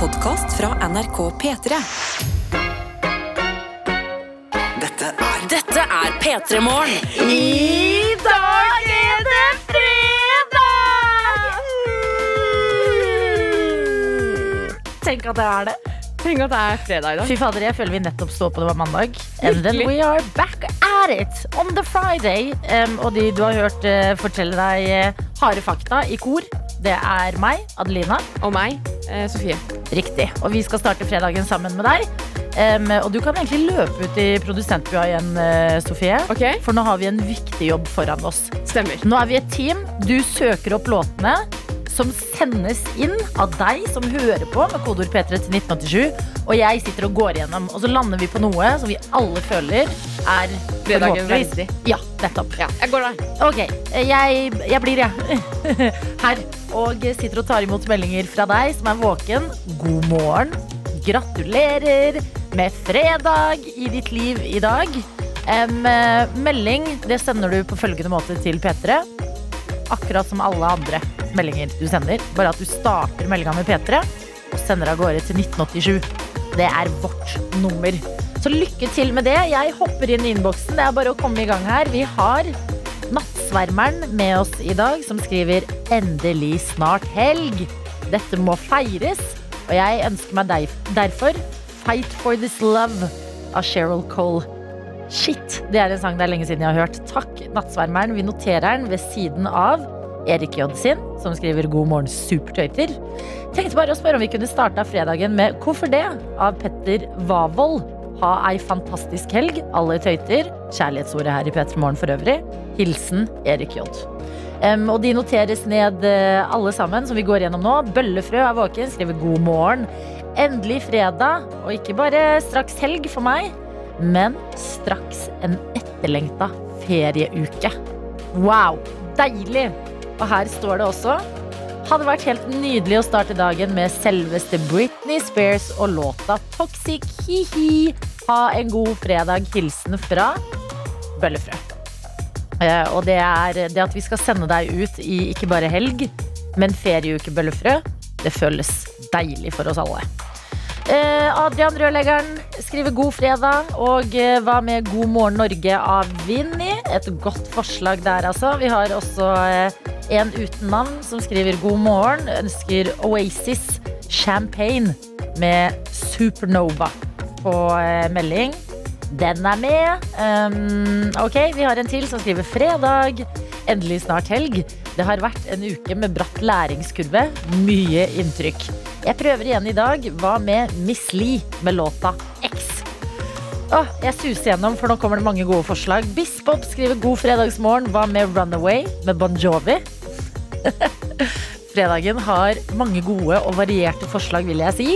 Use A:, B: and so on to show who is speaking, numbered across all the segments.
A: podkast fra NRK P3.
B: Dette er
C: Dette er P3 Morgen.
D: I dag er det fredag! Tenk at det er det.
E: Tenk at det er fredag i dag.
D: Fy fader, jeg føler vi nettopp står på det var mandag. And then we are back at it on the Friday. Um, og de du har hørt uh, fortelle deg uh, harde fakta i kor, det er meg, Adelina.
E: Og meg, Sofie.
D: Riktig. Og vi skal starte fredagen sammen med deg. Um, og du kan egentlig løpe ut i produsentbua igjen, eh, Sofie.
E: Okay.
D: For nå har vi en viktig jobb foran oss.
E: stemmer.
D: Nå er vi et team. Du søker opp låtene som sendes inn av deg som hører på med kodeord P3 til 1987. Og jeg sitter og går igjennom, og så lander vi på noe som vi alle føler er
E: Fredagen verdig.
D: Ja, nettopp.
E: Ja, jeg går der.
D: Ok, jeg, jeg blir, jeg. Her. Og sitter og tar imot meldinger fra deg som er våken. God morgen. Gratulerer med fredag i ditt liv i dag. Eh, melding det sender du på følgende måte til P3. Akkurat som alle andre meldinger du sender. Bare at du starter meldinga med P3 og sender av gårde til 1987. Det er vårt nummer. Så lykke til med det. Jeg hopper inn i innboksen. Det er bare å komme i gang her. Vi har Nattsvermeren med oss i dag, som skriver 'Endelig snart helg'. Dette må feires. Og jeg ønsker meg deg, derfor 'Fight for this love' av Cheryl Cole. Shit, det er en sang det er lenge siden jeg har hørt. Takk, Nattsvermeren. Vi noterer den ved siden av Erik J. sin, som skriver 'God morgen, supertøyter'. Tenkte bare å spørre om vi kunne starta fredagen med 'Hvorfor det?' av Petter Wavold. Ha ei fantastisk helg, alle tøyter. Kjærlighetsordet her i P3 Morgen for øvrig. Hilsen Erik J. Um, og de noteres ned eh, alle sammen, som vi går gjennom nå. Bøllefrø er våken, skriver god morgen. Endelig fredag, og ikke bare straks helg for meg, men straks en etterlengta ferieuke. Wow, deilig! Og her står det også hadde vært helt nydelig å starte dagen med selveste Britney Spears og låta Toxic Hihi. Ha en god fredag. Hilsen fra Bøllefrø. Eh, og det er det at vi skal sende deg ut i ikke bare helg, men ferieuke Bøllefrø. Det føles deilig for oss alle. Eh, Adrian Rørleggeren skriver god fredag. Og eh, hva med God morgen Norge av Vinni? Et godt forslag der, altså. Vi har også en uten navn som skriver god morgen. Ønsker Oasis Champagne med Supernova på eh, melding. Den er med. Um, ok, vi har en til som skriver fredag. Endelig snart helg. Det har vært en uke med bratt læringskurve. Mye inntrykk. Jeg prøver igjen i dag. Hva med Miss Lee med låta X? Åh, jeg suser gjennom, for nå kommer det mange gode forslag. Biskop skriver god fredagsmorgen. Hva med Runaway med Bon Jovi? Fredagen har mange gode og varierte forslag, vil jeg si.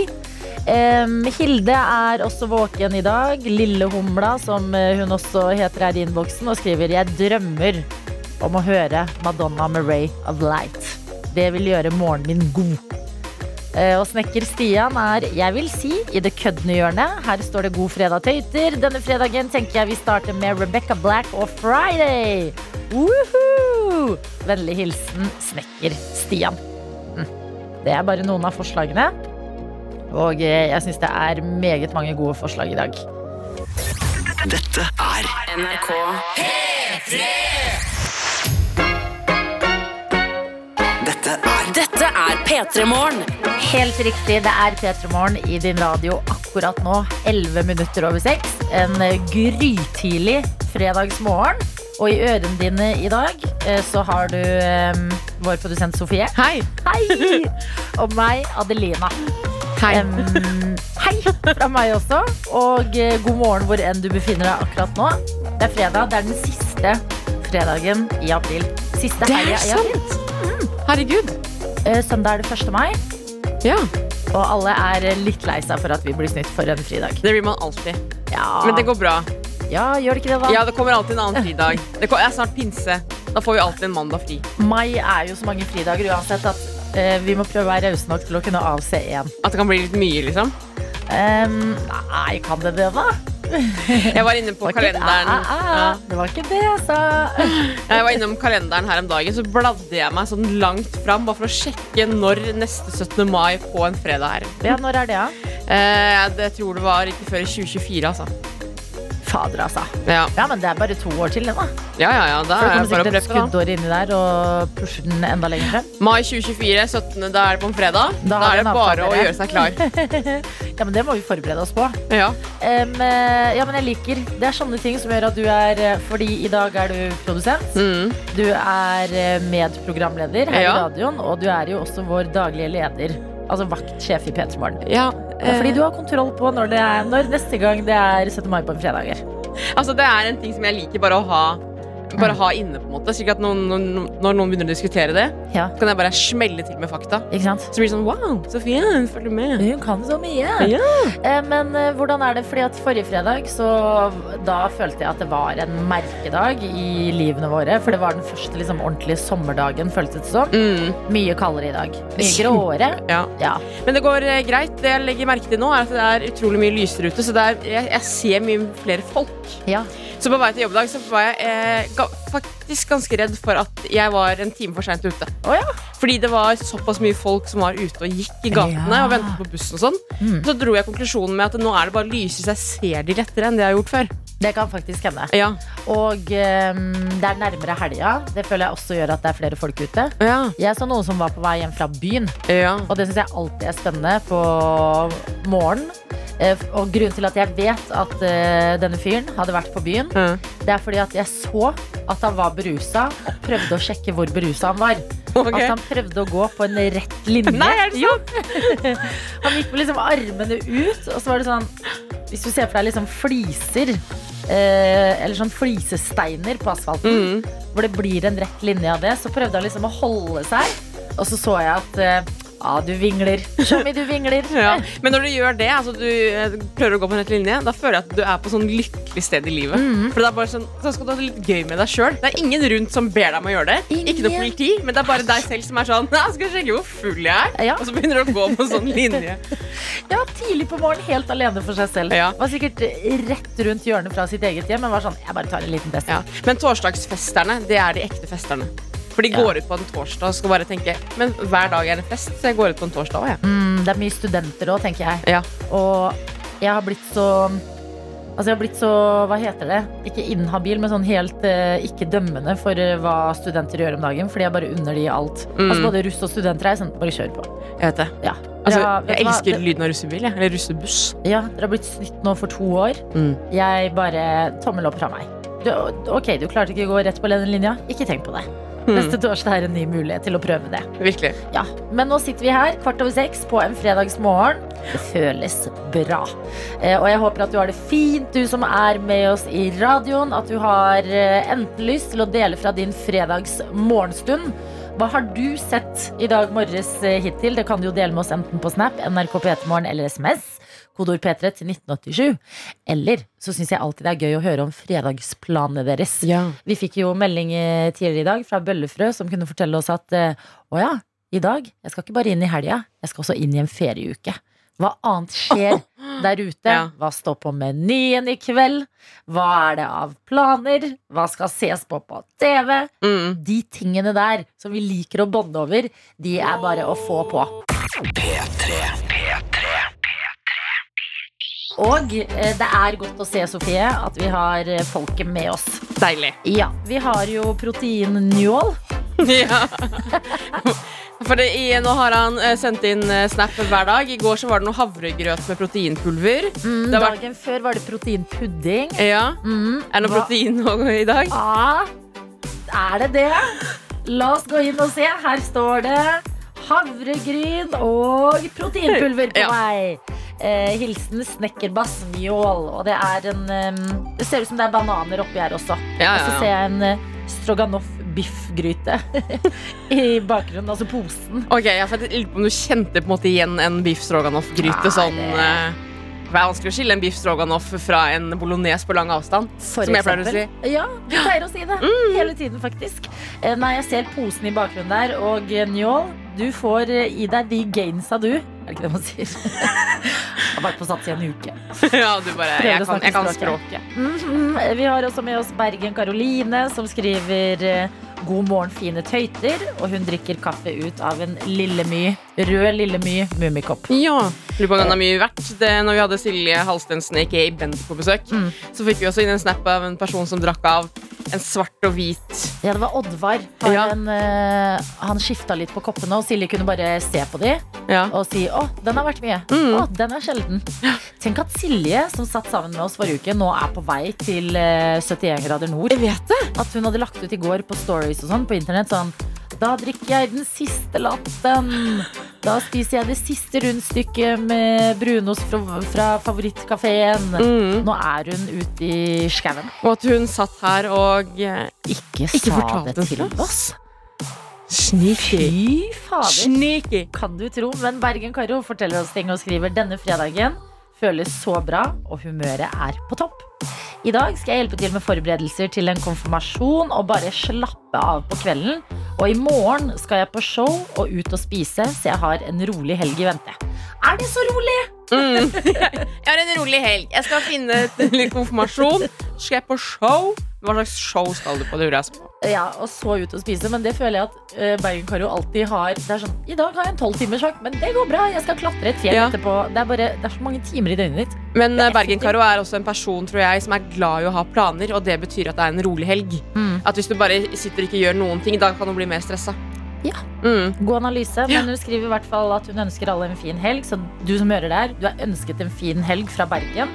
D: Hilde er også våken i dag. Lille Humla, som hun også heter her i innboksen, og skriver Jeg drømmer om å høre Madonna med Ray of Light. Det vil gjøre morgenen min god. Eh, Og snekker Stian er, jeg vil si, i det køddende hjørnet. Her står det God fredag, tøyter. Denne fredagen tenker jeg vi starter med Rebecca Black og Friday. Woohoo! Vennlig hilsen snekker Stian. Mm. Det er bare noen av forslagene. Og eh, jeg syns det er meget mange gode forslag i dag.
B: Dette er
C: NRK
B: Dette er
C: Dette er P3 Morgen.
D: Helt riktig, det er P3 Morgen i din radio akkurat nå. 11 minutter over 6. En grytidlig fredagsmorgen. Og i ørene dine i dag eh, så har du um, vår produsent Sofie.
E: Hei!
D: Hei! Og meg, Adelina.
E: Hei.
D: Um, hei fra meg også. Og eh, god morgen hvor enn du befinner deg akkurat nå. Det er fredag. Det er den siste fredagen i april. Siste helga i april.
E: sant! Herregud.
D: Eh, Søndag er det 1. mai.
E: Ja,
D: Og alle er litt lei seg for at vi blir snytt for en fridag.
E: det blir man alltid.
D: Ja,
E: Men det går bra.
D: ja gjør det ikke det, da?
E: Ja, det kommer alltid en annen fridag. Det er snart pinse. Da får vi alltid en mandag fri.
D: Mai er jo så mange fridager uansett at vi må prøve å være rause nok til å kunne avse én.
E: At det kan bli litt mye, liksom.
D: Um, nei, kan det det, da?
E: Jeg var inne på
D: Det var
E: kalenderen.
D: Ikke, ah, ah.
E: Ja.
D: Det var ikke det jeg sa.
E: Jeg var innom kalenderen her om dagen, så bladde jeg meg sånn langt fram bare for å sjekke når neste 17. mai på en fredag er.
D: Ja, når er det, da?
E: Eh, det tror det var ikke før i 2024, altså.
D: Fader, altså.
E: Ja,
D: Ja, men det er bare to år til, det, da.
E: ja, ja. ja da er det bare å preppe, da.
D: skuddår inni der og pusher den enda lenger frem.
E: Mai 2024, 17. Da er det på en fredag.
D: Da
E: Da, er det bare å gjøre seg klar.
D: Ja, men det må vi forberede oss på.
E: Ja.
D: Eh, ja, men jeg liker Det er sånne ting som gjør at du er eh, Fordi i dag er du produsent.
E: Mm.
D: Du er eh, medprogramleder her
E: Ja.
D: i radioen, og du er jo også vår daglige leder. Altså vaktsjef i P3 Morgen.
E: ja eh,
D: Fordi du har kontroll på når, det er, når neste gang det er 17. mai på en fredager.
E: Altså, det er en ting som jeg liker bare å ha Bare ha inne, på en måte. Slik at noen, noen, når noen begynner å diskutere det,
D: Ja,
E: så kan jeg bare smelle til med fakta. Så blir det sånn Wow, Sofie, følg med.
D: Hun kan så mye.
E: Ja.
D: Eh, Men eh, hvordan er det? Fordi at forrige fredag så da følte jeg at det var en merkedag i livene våre. For det var den første liksom, ordentlige sommerdagen, føltes det som.
E: Mm,
D: Mye kaldere i dag. Mye gråere.
E: ja.
D: Ja.
E: Men det går eh, greit. Det jeg legger merke til nå, er at det er utrolig mye lysere ute. Så er, jeg, jeg ser mye flere folk.
D: ja.
E: Så på vei til jobb i dag så var jeg eh, faktisk ganske redd for at jeg var en time for seint ute.
D: Oh, ja.
E: Fordi det var såpass mye folk som var ute og gikk i gatene
D: Ja.
E: og ventet på bussen og sånn.
D: Mm.
E: Så dro jeg konklusjonen med at nå er det bare lyse, så jeg ser de lettere enn det jeg har gjort før.
D: Det kan faktisk hende.
E: Ja.
D: Og um, det er nærmere helga. Det føler jeg også gjør at det er flere folk ute.
E: Ja.
D: Jeg så noen som var på vei hjem fra byen,
E: ja.
D: og det syns jeg alltid er spennende på morgenen. Eh, Og grunnen til at jeg vet at eh, denne fyren hadde vært på byen,
E: mm.
D: det er fordi at jeg så at han var berusa, og prøvde å sjekke hvor berusa han var.
E: Okay.
D: At han prøvde å gå på en rett linje.
E: Nei, er det
D: sant? han gikk med liksom armene ut, og så var det sånn Hvis du ser for deg liksom fliser, eh, eller sånn flisesteiner på asfalten,
E: Mm.
D: hvor det blir en rett linje av det, så prøvde han liksom å holde seg. Og så så jeg at eh, ja, du vingler. Show me du vingler.
E: Ja. Men når du gjør det, altså du eh, prøver å gå på rett linje, da føler jeg at du er på sånn lykkelig sted i livet.
D: Mm.
E: For det er bare sånn, Så skal du ha det litt gøy med deg sjøl. Det er ingen rundt som ber deg om å gjøre det. Ikke noe politi, men det er bare deg selv som er sånn «Ja, Skal sjekke hvor full jeg er.
D: Ja.
E: Og så begynner du å gå på sånn linje.
D: Ja, tidlig på morgenen, helt alene for seg selv.
E: Ja.
D: Var sikkert rett rundt hjørnet fra sitt eget hjem, men var sånn Jeg bare tar en liten test.
E: Ja. Men torsdagsfesterne, det er de ekte festerne. For de går ut på en torsdag og skal bare tenke Men hver dag er en fest, så jeg går ut på en torsdag òg, jeg.
D: Mm, det er mye studenter òg, tenker jeg.
E: Ja.
D: Og jeg har blitt så Altså jeg har blitt så, hva heter det? Ikke inhabil, men sånn helt eh, ikke dømmende for eh, hva studenter gjør om dagen. Fordi jeg bare unner de alt.
E: Mm.
D: Altså Både russ og studenter er sånn, bare kjør på.
E: Jeg vet det.
D: Ja.
E: Altså,
D: ja, vet
E: jeg elsker
D: hva?
E: lyden av russebil, jeg. Eller russebuss.
D: Ja, dere har blitt snytt nå for to år.
E: Mm.
D: Jeg bare Tommel opp fra meg. Du, ok, du klarte ikke å gå rett på den linja. Ikke tenk på det.
E: Mm.
D: Neste torsdag er en ny mulighet til å prøve det.
E: Virkelig.
D: Ja, Men nå sitter vi her kvart over seks på en fredagsmorgen. Det føles bra. Eh, og jeg håper at du har det fint, du som er med oss i radioen. At du har eh, enten lyst til å dele fra din fredags morgenstund. Hva har du sett i dag morges eh, hittil? Det kan du jo dele med oss enten på Snap, NRK P3morgen eller SMS. Kodord P3 til 1987. Eller så syns jeg alltid det er gøy å høre om fredagsplanene deres.
E: Ja.
D: Vi fikk jo melding eh, tidligere i dag fra Bøllefrø som kunne fortelle oss at eh, å ja, i dag, jeg skal ikke bare inn i helga, jeg skal også inn i en ferieuke. Hva annet skjer der ute?
E: Ja.
D: Hva står på menyen i kveld? Hva er det av planer? Hva skal ses på på TV?
E: Mm.
D: De tingene der som vi liker å bonde over, de er bare å få på. Og eh, det er godt å se, Sofie, at vi har eh, folket med oss.
E: Deilig.
D: Ja, vi har jo protein-njål.
E: ja. For det, i, nå har han eh, sendt inn snap hver dag. I går så var det noe havregrøt med proteinpulver.
D: Mm,
E: vært-
D: dagen før var det proteinpudding.
E: Ja.
D: Mm,
E: Er det noe
D: hva-
E: protein i dag?
D: Ja, er det det? La oss gå inn og se. Her står det havregryn og proteinpulver på
E: Ja.
D: vei. Eh, hilsen snekkerbass mjål. Og det er en um, Det ser ut som det er bananer oppi her også.
E: Ja,
D: Og så ser jeg en uh, stroganoff biffgryte i bakgrunnen, altså posen.
E: Ok, Jeg lurer på om du kjente på en måte igjen en biff stroganoff-gryte Sånn,
D: det-
E: eh, det er vanskelig å skille en biff stroganoff fra en bolognese på lang avstand.
D: For
E: som jeg pleier å si.
D: Ja, du pleier å si det. Hele tiden, faktisk. Eh, Nei, jeg ser posen i bakgrunnen der, og njål. Du får eh, i deg de gainsa, du. Er det ikke det man sier? Jeg har vært på sats i en uke.
E: ja, du bare
D: Prøver
E: Jeg kan, jeg kan
D: språket.
E: Mm,
D: mm. Vi har også med oss Bergen Karoline, som skriver eh, God morgen, fine tøyter. Og hun drikker kaffe ut av en Lillemy, rød Lillemy mummikopp.
E: Ja. Lurer på om den er mye verdt. Det, når vi hadde Silje Halstensen aka Bent på besøk,
D: Mm.
E: så fikk vi også inn en snap av en person som drakk av en svart og hvit
D: Ja, det var Oddvar. Han,
E: Ja.
D: eh, han skifta litt på koppene, og Silje kunne bare se på de
E: Ja.
D: og si 'Å, den har vært mye'.
E: Mm.
D: Å, den er sjelden. Tenk at Silje, som satt sammen med oss forrige uke, nå er på vei til eh, 71 grader nord.
E: Jeg vet det.
D: At hun hadde lagt ut i går på stories og sånn på internett sånn Da drikker jeg den siste latten. Da spiser jeg det siste rundstykket med brunost fra, fra favorittkafeen.
E: Mm.
D: Nå er hun ute i skauen.
E: Og at hun satt her og eh,
D: Ikke, sa
E: fortalte
D: det til
E: til
D: oss.
E: Sneaky.
D: Fy fader.
E: Sneaky.
D: Kan du tro. Men Bergen Karo forteller oss ting og skriver denne fredagen føles så bra, og humøret er på topp. I dag skal jeg hjelpe til med forberedelser til en konfirmasjon og bare slappe av på kvelden. Og i morgen skal jeg på show og ut og spise, så jeg har en rolig helg i vente. Er det så rolig?
E: Mm. Jeg har en rolig helg. Jeg skal finne et litt konfirmasjon. Så skal jeg på show. Hva slags show skal du på? Det lurer jeg på.
D: Ja, og så ut og spise. Men det føler jeg at eh, Bergen Karo alltid har. Det er sånn, I dag har jeg en tolvtimersvakt, men det går bra. Jeg skal klatre et fjell
E: Ja.
D: etterpå. Det er, bare, det er så mange timer i døgnet ditt.
E: Men eh, Bergen. Karo er også en person tror jeg, som er glad i å ha planer, og det betyr at det er en rolig helg.
D: Mm.
E: At hvis du bare sitter og ikke gjør noen ting, da kan du bli mer stressa.
D: Ja.
E: Mm.
D: God analyse, men hun skriver i hvert fall at hun ønsker alle en fin helg. Så du som hører der, du er ønsket en fin helg fra Bergen.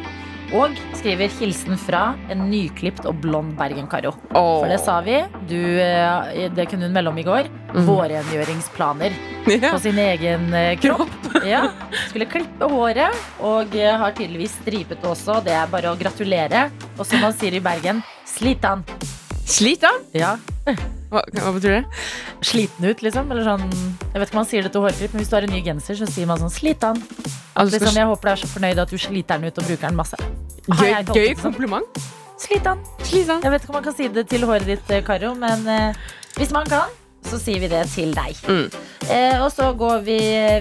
D: Og skriver hilsen fra en nyklipt og blond Bergen-Karo.
E: Oh.
D: For det sa vi. Du, eh, det kunne hun melde om i går.
E: Mm.
D: Vårrengjøringsplaner
E: Ja.
D: på sin egen eh, kropp. Ja. Skulle klippe håret, og eh, har tydeligvis stripet også. Det er bare å gratulere. Og som man sier i Bergen, slitan.
E: Sliter?
D: Ja.
E: Hva, hva betyr det?
D: Sliten ut, liksom. Eller sånn Jeg vet ikke om man sier det til hårklipp, men hvis du har en ny genser, så sier man sånn den
E: Altså,
D: Liksom, jeg håper du er så fornøyd at du sliter den ut og bruker den masse.
E: Gøy, gøy
D: sånn?
E: kompliment.
D: Slit
E: den.
D: Jeg vet ikke om man kan si det til håret ditt, eh, Karo, men eh, hvis man kan, så sier vi det til deg.
E: Mm.
D: Eh, og så går vi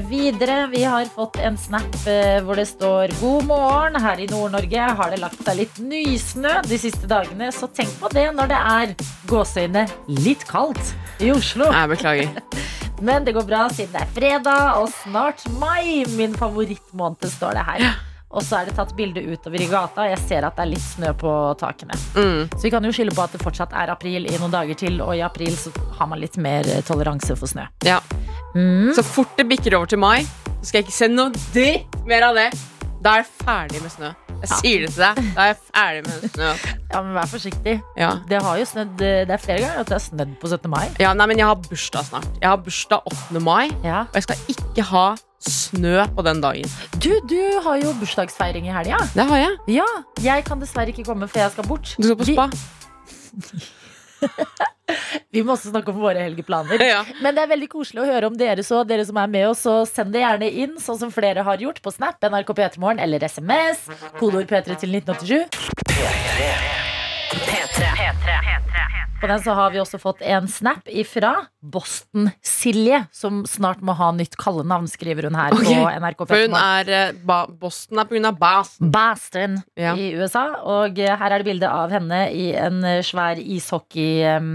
D: videre. Vi har fått en snap eh, hvor det står 'God morgen'. Her i Nord-Norge har det lagt seg litt nysnø de siste dagene, så tenk på det når det er gåseøyne litt kaldt i Oslo.
E: Jeg beklager.
D: Men det går bra siden det er fredag og snart mai. Min favorittmåned står det her. Og så er det tatt bilde utover i gata. Jeg ser at det er litt snø på takene.
E: Mm.
D: Så vi kan jo skylde på at det fortsatt er april i noen dager til, og i april så har man litt mer eh, toleranse for snø.
E: Ja.
D: Mm.
E: Så fort det bikker over til mai, så skal jeg ikke se noe dritt mer av det. Da er jeg ferdig med snø. Jeg sier det til deg. Da er jeg ferdig med snø.
D: Ja, men vær forsiktig.
E: Ja.
D: Det har jo snødd Det er flere ganger at det har snødd på 17. mai.
E: Ja, nei, men jeg har bursdag snart. Jeg har bursdag 8. mai,
D: Ja.
E: og jeg skal ikke ha snø på den dagen.
D: Du, du har jo bursdagsfeiring i helga.
E: Det har jeg.
D: Ja. Jeg kan dessverre ikke komme, for jeg skal bort.
E: Du skal på spa.
D: Vi må også snakke om våre helgeplaner.
E: Ja.
D: Men det er veldig koselig å høre om dere så, dere som er med oss. Så send det gjerne inn, sånn som flere har gjort, på Snap, NRK P3morgen eller SMS. Kodeord P3 til 1987. På den så har vi også fått en snap ifra Boston-Silje, som snart må ha nytt kallenavn, skriver hun her
E: okay.
D: på NRK
E: For hun er eh, ba Boston er av Boston.
D: Boston
E: Ja.
D: i USA. Og eh, her er det bilde av henne i en eh, svær ishockey... em,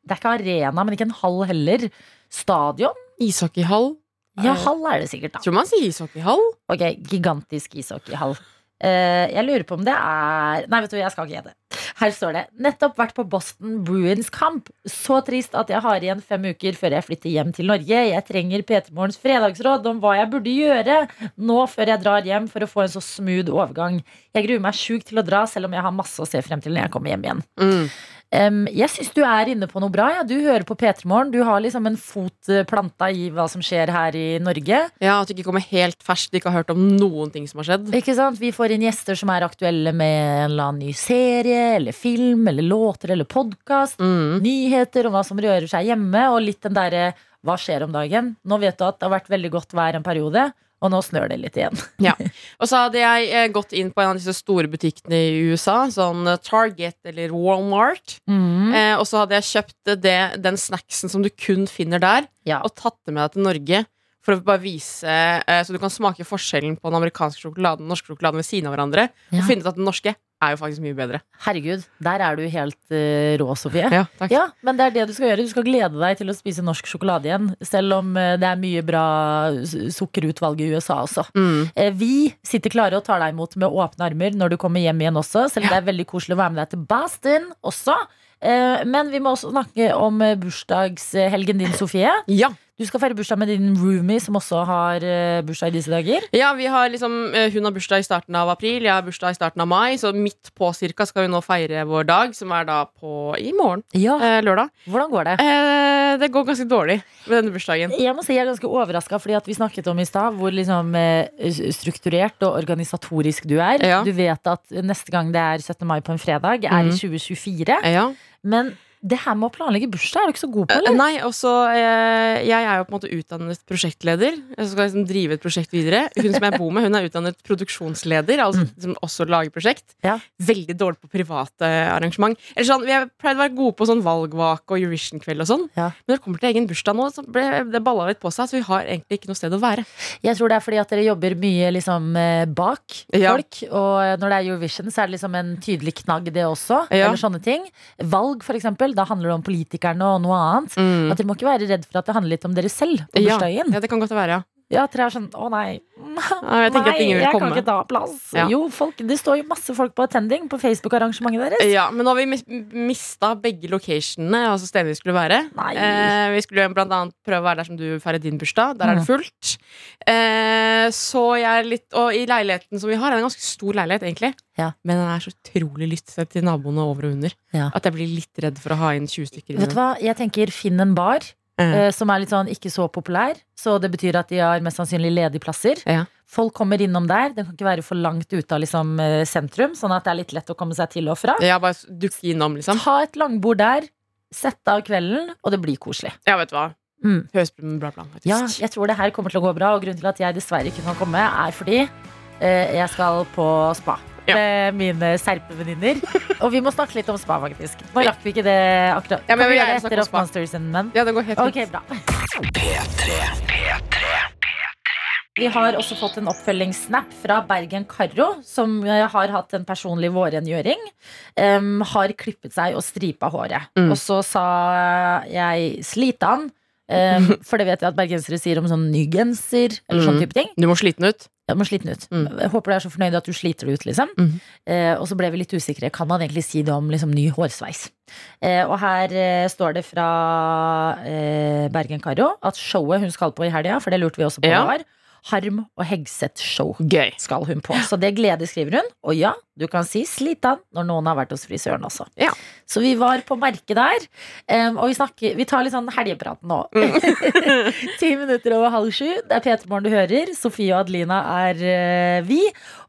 D: det er ikke arena, men ikke en hall heller. Stadion?
E: Ishockeyhall.
D: Ja, hall er det sikkert, da.
E: Tror man sier ishockeyhall.
D: Ok, gigantisk ishockeyhall. Jeg lurer på om det er Nei, vet du, jeg skal ikke gjette. Her står det. Nettopp vært på Boston Bruins kamp. Så trist at jeg har igjen fem uker før jeg flytter hjem til Norge. Jeg trenger P3 Morgens fredagsråd om hva jeg burde gjøre nå før jeg drar hjem for å få en så smooth overgang. Jeg gruer meg sjukt til å dra, selv om jeg har masse å se frem til når jeg kommer hjem igjen.
E: Mm.
D: Em, jeg syns du er inne på noe bra. Ja. Du hører på P3 Morgen. Du har liksom en fot eh, planta i hva som skjer her i Norge.
E: Ja, At du ikke kommer helt ferskt, ikke har hørt om noen ting som har skjedd.
D: Ikke sant? Vi får inn gjester som er aktuelle med en eller annen ny serie, eller film, eller låter, eller podkast.
E: Mm.
D: Nyheter om hva som rører seg hjemme, og litt den derre hva skjer om dagen? Nå vet du at det har vært veldig godt vær en periode. Og nå snør det litt igjen.
E: Og så hadde jeg eh, gått inn på en av disse store butikkene i USA, sånn eh, Target eller Walmart.
D: Mm.
E: Eh, og så hadde jeg kjøpt det, den snacksen som du kun finner der,
D: Ja.
E: og tatt det med deg til Norge. For å bare vise eh, Så du kan smake forskjellen på den amerikanske sjokoladen og den norske sjokoladen ved siden av hverandre.
D: Ja.
E: Og finne ut at den norske er jo faktisk mye bedre.
D: Herregud, der er du helt uh, rå, Sofie.
E: Ja, takk.
D: Ja, men det er det du skal gjøre. Du skal glede deg til å spise norsk sjokolade igjen. Selv om uh, det er mye bra sukkerutvalg i USA også.
E: Mm.
D: Uh, Vi sitter klare og tar deg imot med åpne armer når du kommer hjem igjen også. Selv om det er veldig koselig å være med deg til Boston også. Men vi må også snakke om bursdagshelgen din, Sofie.
E: Ja.
D: Du skal feire bursdag med din roomie, som også har eh, bursdag i disse dager.
E: ja, vi har liksom eh, Hun har bursdag i starten av april, jeg har bursdag i starten av mai, så midt på cirka skal vi nå feire vår dag, som er da på i morgen,
D: Ja,
E: eh, lørdag.
D: Hvordan går det?
E: Eh, det går ganske dårlig med denne bursdagen.
D: Jeg må si jeg er ganske overraska, fordi vi snakket om i stad hvor liksom eh, strukturert og organisatorisk du er.
E: Ja.
D: Du vet at neste gang det er 17. mai på en fredag, er i
E: Mhm.
D: 2024.
E: Ja.
D: Men det her med å planlegge bursdag er du ikke så god på,
E: Eh,
D: eller?
E: Nei, også eh, Jeg er jo på en måte utdannet prosjektleder. Jeg skal liksom drive et prosjekt videre. Hun som jeg bor med, hun er utdannet produksjonsleder. Altså liksom også lager prosjekt.
D: Ja.
E: Veldig dårlig på private arrangement. Eller sånn, Vi pleide å være gode på sånn valgvake og Eurovision-kveld og sånn.
D: Ja.
E: Men når det kommer til egen bursdag nå, så ble det balla litt på seg. Så vi har egentlig ikke noe sted å være.
D: Jeg tror det er fordi at dere jobber mye liksom eh, bak
E: Ja.
D: folk. Og når det er Eurovision, så er det liksom en tydelig knagg, det også. Eller sånne ting. Valg, for eksempel. Da handler det om politikerne og noe annet. At dere må ikke være redd for at det handler litt om dere selv på
E: bursdagen. Ja. ja, det kan godt være, ja.
D: Ja, tre er sånn å nei.
E: Nei, Jeg
D: nei, jeg kan ikke ta plass.
E: Ja.
D: Jo, folk, det står jo masse folk på attending på Facebook-arrangementet deres.
E: Ja, men nå har vi mis- mista begge locationene, altså stedene vi skulle være. Eh, vi skulle blant annet prøve å være der som du feirer din bursdag. Der er det
D: Mm.
E: fullt. Eh, så jeg er litt Og i leiligheten som vi har, er det en ganske stor leilighet, egentlig.
D: Ja.
E: Men den er så utrolig lyttet til naboene over og under
D: Ja.
E: at jeg blir litt redd for å ha inn 20 stykker.
D: Vet du hva, jeg tenker finn en bar
E: Eh,
D: som er litt sånn ikke så populær. Så det betyr at de har mest sannsynlig ledige plasser.
E: Ja.
D: Folk kommer innom der. Den kan ikke være for langt ute av liksom, eh, sentrum, sånn at det er litt lett å komme seg til og fra.
E: ja, bare dukke innom, liksom.
D: Ta et langbord der, sette av kvelden, og det blir koselig.
E: Ja, vet du hva.
D: Mm.
E: Høres ut bra plan, faktisk.
D: Ja, jeg tror det her kommer til å gå bra, og grunnen til at jeg dessverre ikke kan komme, er fordi eh, jeg skal på spa.
E: Ja.
D: Med mine serpevenninner. Og vi må snakke litt om spa, faktisk. Nå rakk vi ikke det akkurat.
E: Ja, men
D: kan vi gjøre det etter Off. Monsters and Men?
E: Ja, det går helt fint.
D: Ok, bra. Vi har også fått en oppfølgingssnap fra Bergen Karro, som eh, har hatt en personlig vårrengjøring. Um, har klippet seg og stripa håret.
E: Mm.
D: Og så sa jeg slitan. Um, for det vet jeg at bergensere sier om sånn ny genser eller sånn
E: Mm.
D: type ting.
E: Du må slite den ut.
D: Jeg må sliten ut.
E: Mm.
D: Jeg håper du er så fornøyd at du sliter det ut, liksom.
E: Mm.
D: Eh, og så ble vi litt usikre. Kan man egentlig si det om liksom, ny hårsveis? Eh, og her eh, står det fra eh, Bergen Karo at showet hun skal på i helga, for det lurte vi også på
E: Ja.
D: var, Harm og Hegseth-show skal hun på. Så det gleder, skriver hun. Og ja, du kan si slitan når noen har vært hos frisøren også.
E: Ja.
D: Så vi var på merket der. em, og vi, snakker, vi tar litt sånn helgeprat nå. Ti minutter over halv sju. Det er P3 Morgen du hører. Sofie og Adelina er eh, vi.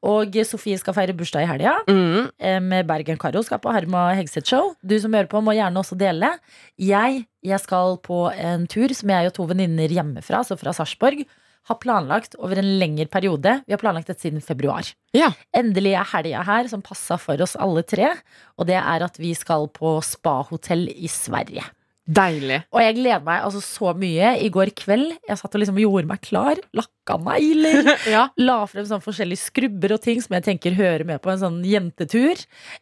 D: Og Sofie skal feire bursdag i helga.
E: Mm.
D: Em, Bergen Karo skal på Harm og Hegseth-show. Du som hører på, må gjerne også dele. Jeg, jeg skal på en tur som jeg og to venninner hjemmefra, så fra Sarpsborg, har planlagt over en lengre periode. Vi har planlagt dette siden februar.
E: Ja.
D: Endelig er helga her som passa for oss alle tre. Og det er at vi skal på spahotell i Sverige.
E: Deilig.
D: Og jeg gleder meg altså så mye. I går kveld jeg satt og liksom gjorde meg klar. Lakka negler.
E: Ja.
D: La frem sånn forskjellige skrubber og ting som jeg tenker hører med på en sånn jentetur.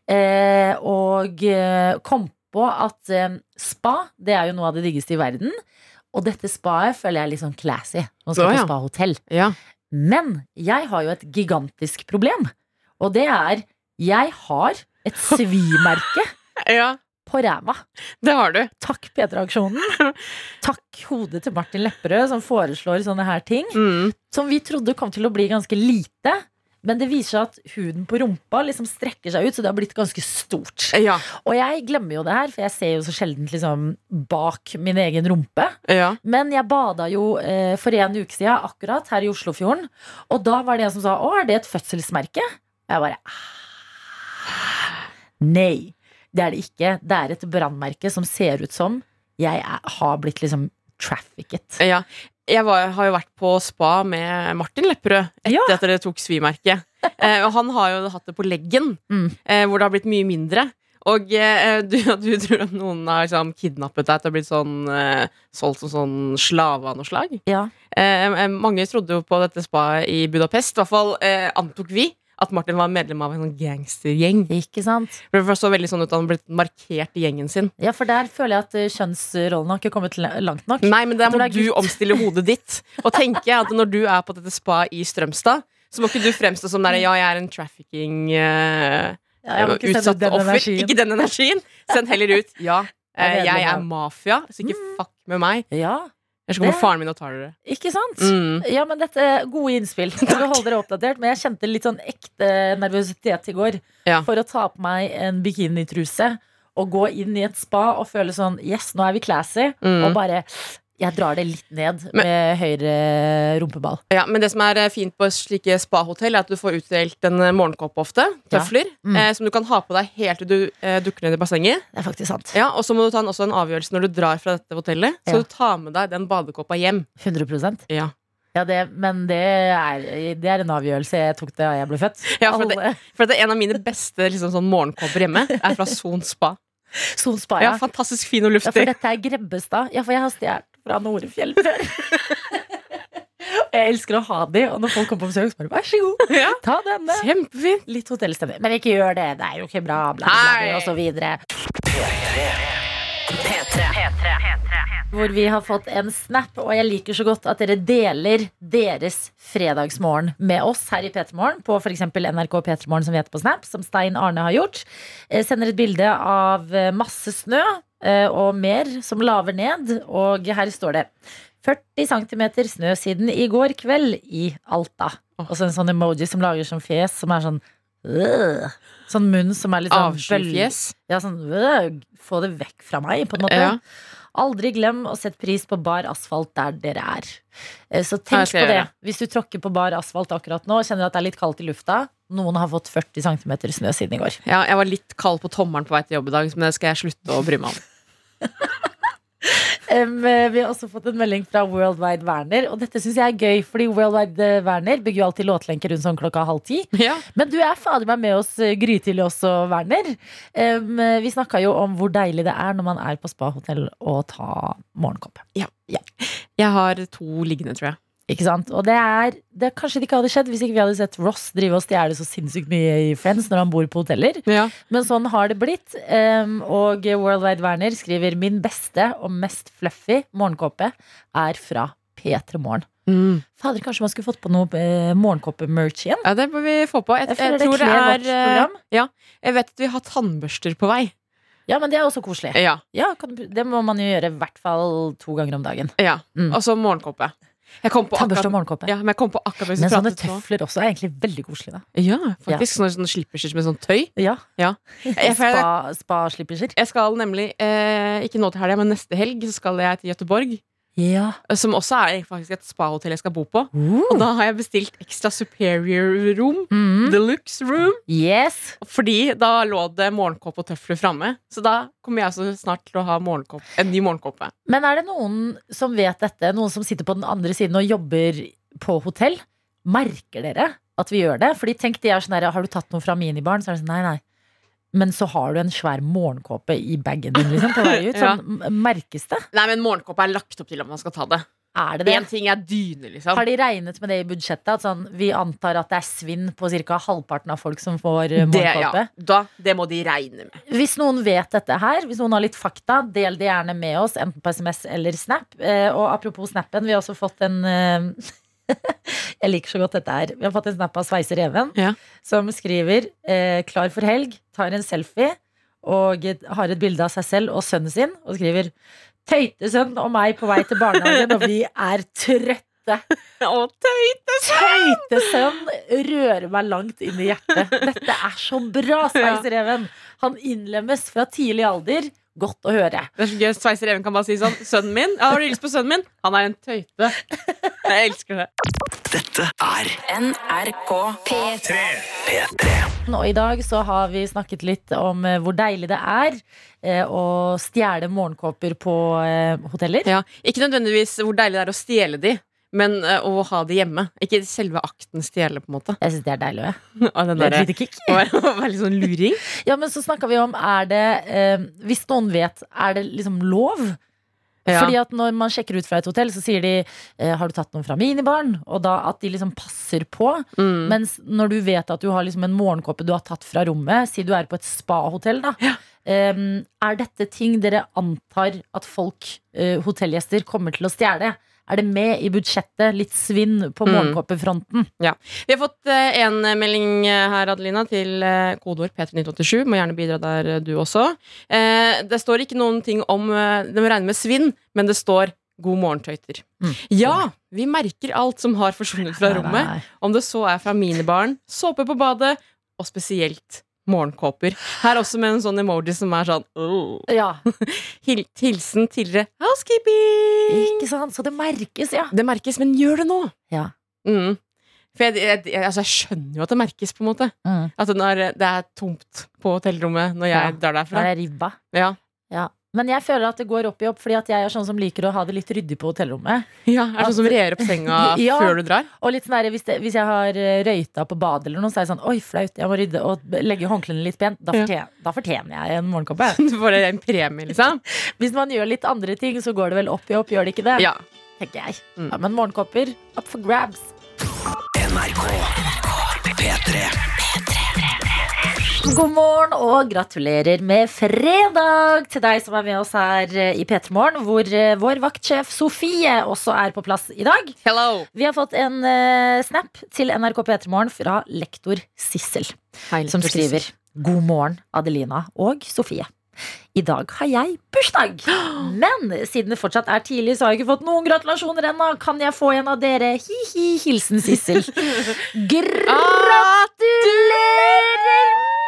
D: Eh, og eh, kom på at eh, spa det er jo noe av det diggeste i verden. Og dette spaet føler jeg er litt sånn classy. Nå skal
E: Å, ja.
D: på spahotell.
E: ja.
D: Men jeg har jo et gigantisk problem. Og det er jeg har et svimerke
E: Ja,
D: på ræva.
E: det har du.
D: Takk P3-aksjonen. Takk hodet til Martin Lepperød som foreslår sånne her ting.
E: Mm.
D: Som vi trodde kom til å bli ganske lite. Men det viser seg at huden på rumpa liksom strekker seg ut, så det har blitt ganske stort.
E: Ja.
D: Og jeg glemmer jo det her, for jeg ser jo så sjelden liksom bak min egen rumpe.
E: ja.
D: Men jeg bada jo eh, for en uke siden akkurat her i Oslofjorden. Og da var det en som sa 'Å, er det et fødselsmerke?' Og jeg bare «Ah, Nei, det er det ikke. Det er et brannmerke som ser ut som jeg er, har blitt liksom trafficket.
E: ja. Jeg var, har jo vært på spa med Martin Lepperød etter
D: Ja.
E: at dere tok svimerket. Eh, og han har jo hatt det på leggen,
D: Mm.
E: eh, hvor det har blitt mye mindre. Og eh, du, du tror at noen har liksom, kidnappet deg til å bli sånn, eh, solgt som sånn slave av noe slag?
D: Ja.
E: Eh, eh, mange trodde jo på dette spaet i Budapest. I hvert fall antok vi at Martin var medlem av en sånn gangstergjeng.
D: Ikke sant?
E: For Det så veldig sånn ut at han ble markert i gjengen sin.
D: Ja, for der føler jeg at eh, kjønnsrollen har ikke kommet langt nok.
E: Nei, men der må du
D: gutt.
E: omstille hodet ditt. Og tenke at når du er på dette spa i Strømstad, så må ikke du fremstå som der, ja, jeg er en trafficking uh,
D: Ja, jeg
E: utsatt
D: den
E: offer.
D: energien.
E: Ikke den energien. Send heller ut ja,
D: Jeg er
E: eh, jeg er mafia, så ikke fuck med meg.
D: Ja,
E: Ellers kommer faren min og tar dere.
D: ikke sant?
E: Mm.
D: Ja, men dette er gode innspill. Skal holde dere oppdatert, men jeg kjente litt sånn ekte nervøsitet i går
E: Ja.
D: for å ta på meg en bikinitruse og gå inn i et spa og føle sånn Yes, nå er vi classy.
E: Mm.
D: Og bare Jeg drar det litt ned
E: Men-
D: med høyre rumpeball.
E: Ja, men det som er eh, fint på slike spahotell, er at du får utdelt en eh, morgenkåpe ofte.
D: Ja. Mm.
E: Eh, som du kan ha på deg helt til du eh, dukker ned i bassenget.
D: Det er faktisk sant.
E: Ja, Og så må du ta en, også en avgjørelse når du drar fra dette hotellet. Så
D: Ja.
E: du tar med deg den badekåpa hjem.
D: 100%
E: Ja,
D: Ja, det, men det er, det er en avgjørelse jeg tok da jeg ble født.
E: Ja, for
D: det,
E: For det er en av mine beste liksom, sånn morgenkåper hjemme. Er fra Son spa.
D: Son spa,
E: Ja,
D: ja.
E: fantastisk fin og luftig.
D: Ja, for dette er Grebbestad. Ja, for jeg har stjålet fra Norefjell før. jeg elsker å ha de, og når folk kommer på besøk, så bare vær så god,
E: Ja.
D: ta denne.
E: Kjempefint.
D: Litt hotellstemning. Men ikke gjør det, det er jo ikke bra, bla, bla, bla, og så videre. Hvor vi har fått en snap, og jeg liker så godt at dere deler deres fredagsmorgen med oss her i P3morgen, på f.eks. NRK P3morgen som vi heter på Snap, som Stein Arne har gjort. Jeg Sender et bilde av eh, masse snø eh, og mer som laver ned, og her står det 40 cm snø siden i går kveld i Alta. Og så en sånn emoji som lager sånn fjes, som er sånn øh. Sånn munn som er litt sånn
E: Avskyfjes.
D: ja, sånn øh, Få det vekk fra meg, på en måte.
E: Ja.
D: Aldri glem å sette pris på bar asfalt der dere er. Eh, Så tenk på det. Hvis du tråkker på bar asfalt akkurat nå, og kjenner at det er litt kaldt i lufta. Noen har fått 40 cm snø siden i går.
E: Ja, jeg var litt kald på tommelen på vei til jobb i dag, men det skal jeg slutte å bry meg om.
D: Eh, vi har også fått en melding fra Worldwide Werner, og dette syns jeg er gøy, fordi Worldwide eh, Werner bygger jo alltid låtlenker rundt sånn klokka halv ti.
E: Ja.
D: Men du er fader meg med oss eh, grytidlig også, Werner. Eh, vi snakka jo om hvor deilig det er når man er på spahotell og ta morgenkopp.
E: Jeg har to liggende, tror jeg.
D: Ikke sant? Og det er, det Kanskje det ikke hadde skjedd hvis ikke vi hadde sett Ross drive og stjele så sinnssykt mye i Friends når han bor på hoteller.
E: Ja.
D: Men sånn har det blitt. Um, og Worldwide Werner skriver min beste og mest fluffy morgenkåpe er fra P3 Morgen.
E: Mm.
D: Fader, kanskje man skulle fått på noe eh, morgenkåpe-merch igjen?
E: ja, det må vi få på. Jeg,
D: Jeg jeg, det
E: tror
D: det, det
E: er, eh. Ja, jeg vet at vi har tannbørster på vei.
D: Ja, men det er også koselig.
E: Ja,
D: Ja, kan, Det må man jo gjøre i hvert fall to ganger om dagen.
E: ja.
D: Mm.
E: Og så morgenkåpe. Jeg kom på akkurat, ja, men jeg kom på akkurat
D: Men sånne tøfler også er egentlig veldig koselige.
E: Ja, faktisk. Sånne, sånne slipperser med sånn tøy.
D: Ja,
E: Ja. For
D: Spa-
E: jeg skal nemlig, eh, ikke nå til helga, men neste helg, så skal jeg til Göteborg.
D: Ja.
E: Som også er faktisk et spahotell jeg skal bo på.
D: Uh.
E: Og da har jeg bestilt ekstra superior room.
D: Mm.
E: Deluxe room.
D: Yes.
E: Fordi da lå det morgenkåpe og tøfler framme. Så da kommer jeg så snart til å ha en ny morgenkåpe.
D: Men er det noen som vet dette? Noen som sitter på den andre siden og jobber på hotell? Merker dere at vi gjør det? Fordi tenk de er sånn der, Har du tatt noe fra minibaren? Så er det sånn, nei, nei. Men så har du en svær morgenkåpe i bagen din liksom, på vei ut. Sånn, ja. Merkes det?
E: Nei, men morgenkåpe er lagt opp til at man skal ta det.
D: Er det det?
E: En ting er dyne, liksom.
D: Har de regnet med det i budsjettet? At sånn, vi antar at det er svinn på ca. halvparten av folk som får morgenkåpe?
E: Det, ja. da, det må de regne med.
D: Hvis noen vet dette her, hvis noen har litt fakta, del det gjerne med oss, enten på SMS eller Snap. Eh, og apropos Snappen, vi har også fått en eh, Jeg liker så godt dette her. Vi har fått en snap av Sveiser Even,
E: Ja.
D: som skriver eh, 'klar for helg', tar en selfie og har et bilde av seg selv og sønnen sin, og skriver 'Tøytesønn og meg på vei til barnehagen, og vi er trøtte'.
E: Å, tøytesønn!
D: Tøytesønn rører meg langt inn i hjertet. Dette er så bra, Sveiser Even. Han innlemmes fra tidlig alder. Godt å høre.
E: Det er så gøy. Sveiser Even kan bare si sånn Sønnen min, ja, har du lyst på sønnen min? Han er en tøyte. Jeg elsker det.
B: Dette er
A: NRK P3.
B: P3.
D: Og i dag så har vi snakket litt om eh, hvor deilig det er eh, å stjele morgenkåper på eh, hoteller.
E: Ja. Ikke nødvendigvis hvor deilig det er å stjele de, men uh, å ha det hjemme. Ikke selve akten stjele, på en måte.
D: Jeg syns det er deilig. jeg.
E: Av den
D: er
E: å være, litt sånn luring.
D: Ja, men så snakka vi om er det uh, Hvis noen vet, er det liksom lov?
E: Ja.
D: Fordi at når man sjekker ut fra et hotell, så sier de eh, Har du tatt noen fra minibaren? Og da at de liksom passer på.
E: Mm.
D: Mens når du vet at du har liksom en morgenkåpe du har tatt fra rommet, si du er på et spahotell, da. eh, er dette ting dere antar at folk, uh, hotellgjester, kommer til å stjele? Er det med i budsjettet? Litt svinn på
E: Mm.
D: morgenkåpefronten?
E: Vi har fått eh, en melding eh, her, Adelina, til eh, kodeord P3987. Må gjerne bidra der, eh, du også. Eh, det står ikke noen ting om De Det må regne med svinn, men det står God morgen, tøyter.
D: Mm.
E: Ja, vi merker alt som har forsvunnet fra rommet. Om det så er fra mine barn, såpe på badet, og spesielt morgenkåper. Her også med en sånn emoji som er sånn oh.
D: Ja,
E: Hilsen tidligere housekeeping.
D: ikke sant? Så det merkes, ja.
E: Det merkes, men gjør det nå.
D: Ja.
E: Mm. For jeg, jeg, jeg, altså jeg skjønner jo at det merkes, på en måte.
D: Mm.
E: At når det er tomt på hotellrommet når jeg
D: Ja.
E: drar derfra.
D: er det ribba.
E: Ja.
D: Ja. Men jeg føler at det går opp i opp, fordi at jeg er sånn som liker å ha det litt ryddig på hotellrommet.
E: ja, Er det sånn som rer opp senga
D: Ja.
E: før du drar?
D: Og litt sånn der, hvis, det, hvis jeg har eh, røyta på badet eller noe, så er det sånn Oi, flaut, jeg må rydde og legge håndklærne litt pent. Da,
E: Ja.
D: fortjener, da fortjener jeg en morgenkåpe.
E: Du får en premie, liksom?
D: Hvis man gjør litt andre ting, så går det vel opp i opp, gjør det ikke det?
E: Ja.
D: Tenker jeg.
E: Mm.
D: Ja, men morgenkåper, up for grabs.
B: NRK P3.
D: God morgen og gratulerer med fredag til deg som er med oss her eh, i P3 Morgen, hvor eh, vår vaktsjef Sofie også er på plass i dag.
E: Hello!
D: Vi har fått en eh, snap til NRK P3 Morgen fra lektor Sissel. som skriver God morgen, Adelina og Sofie. I dag har jeg bursdag. Men siden det fortsatt er tidlig, så har jeg ikke fått noen gratulasjoner ennå. Kan jeg få en av dere? Hi-hi, hilsen Sissel. Gratulerer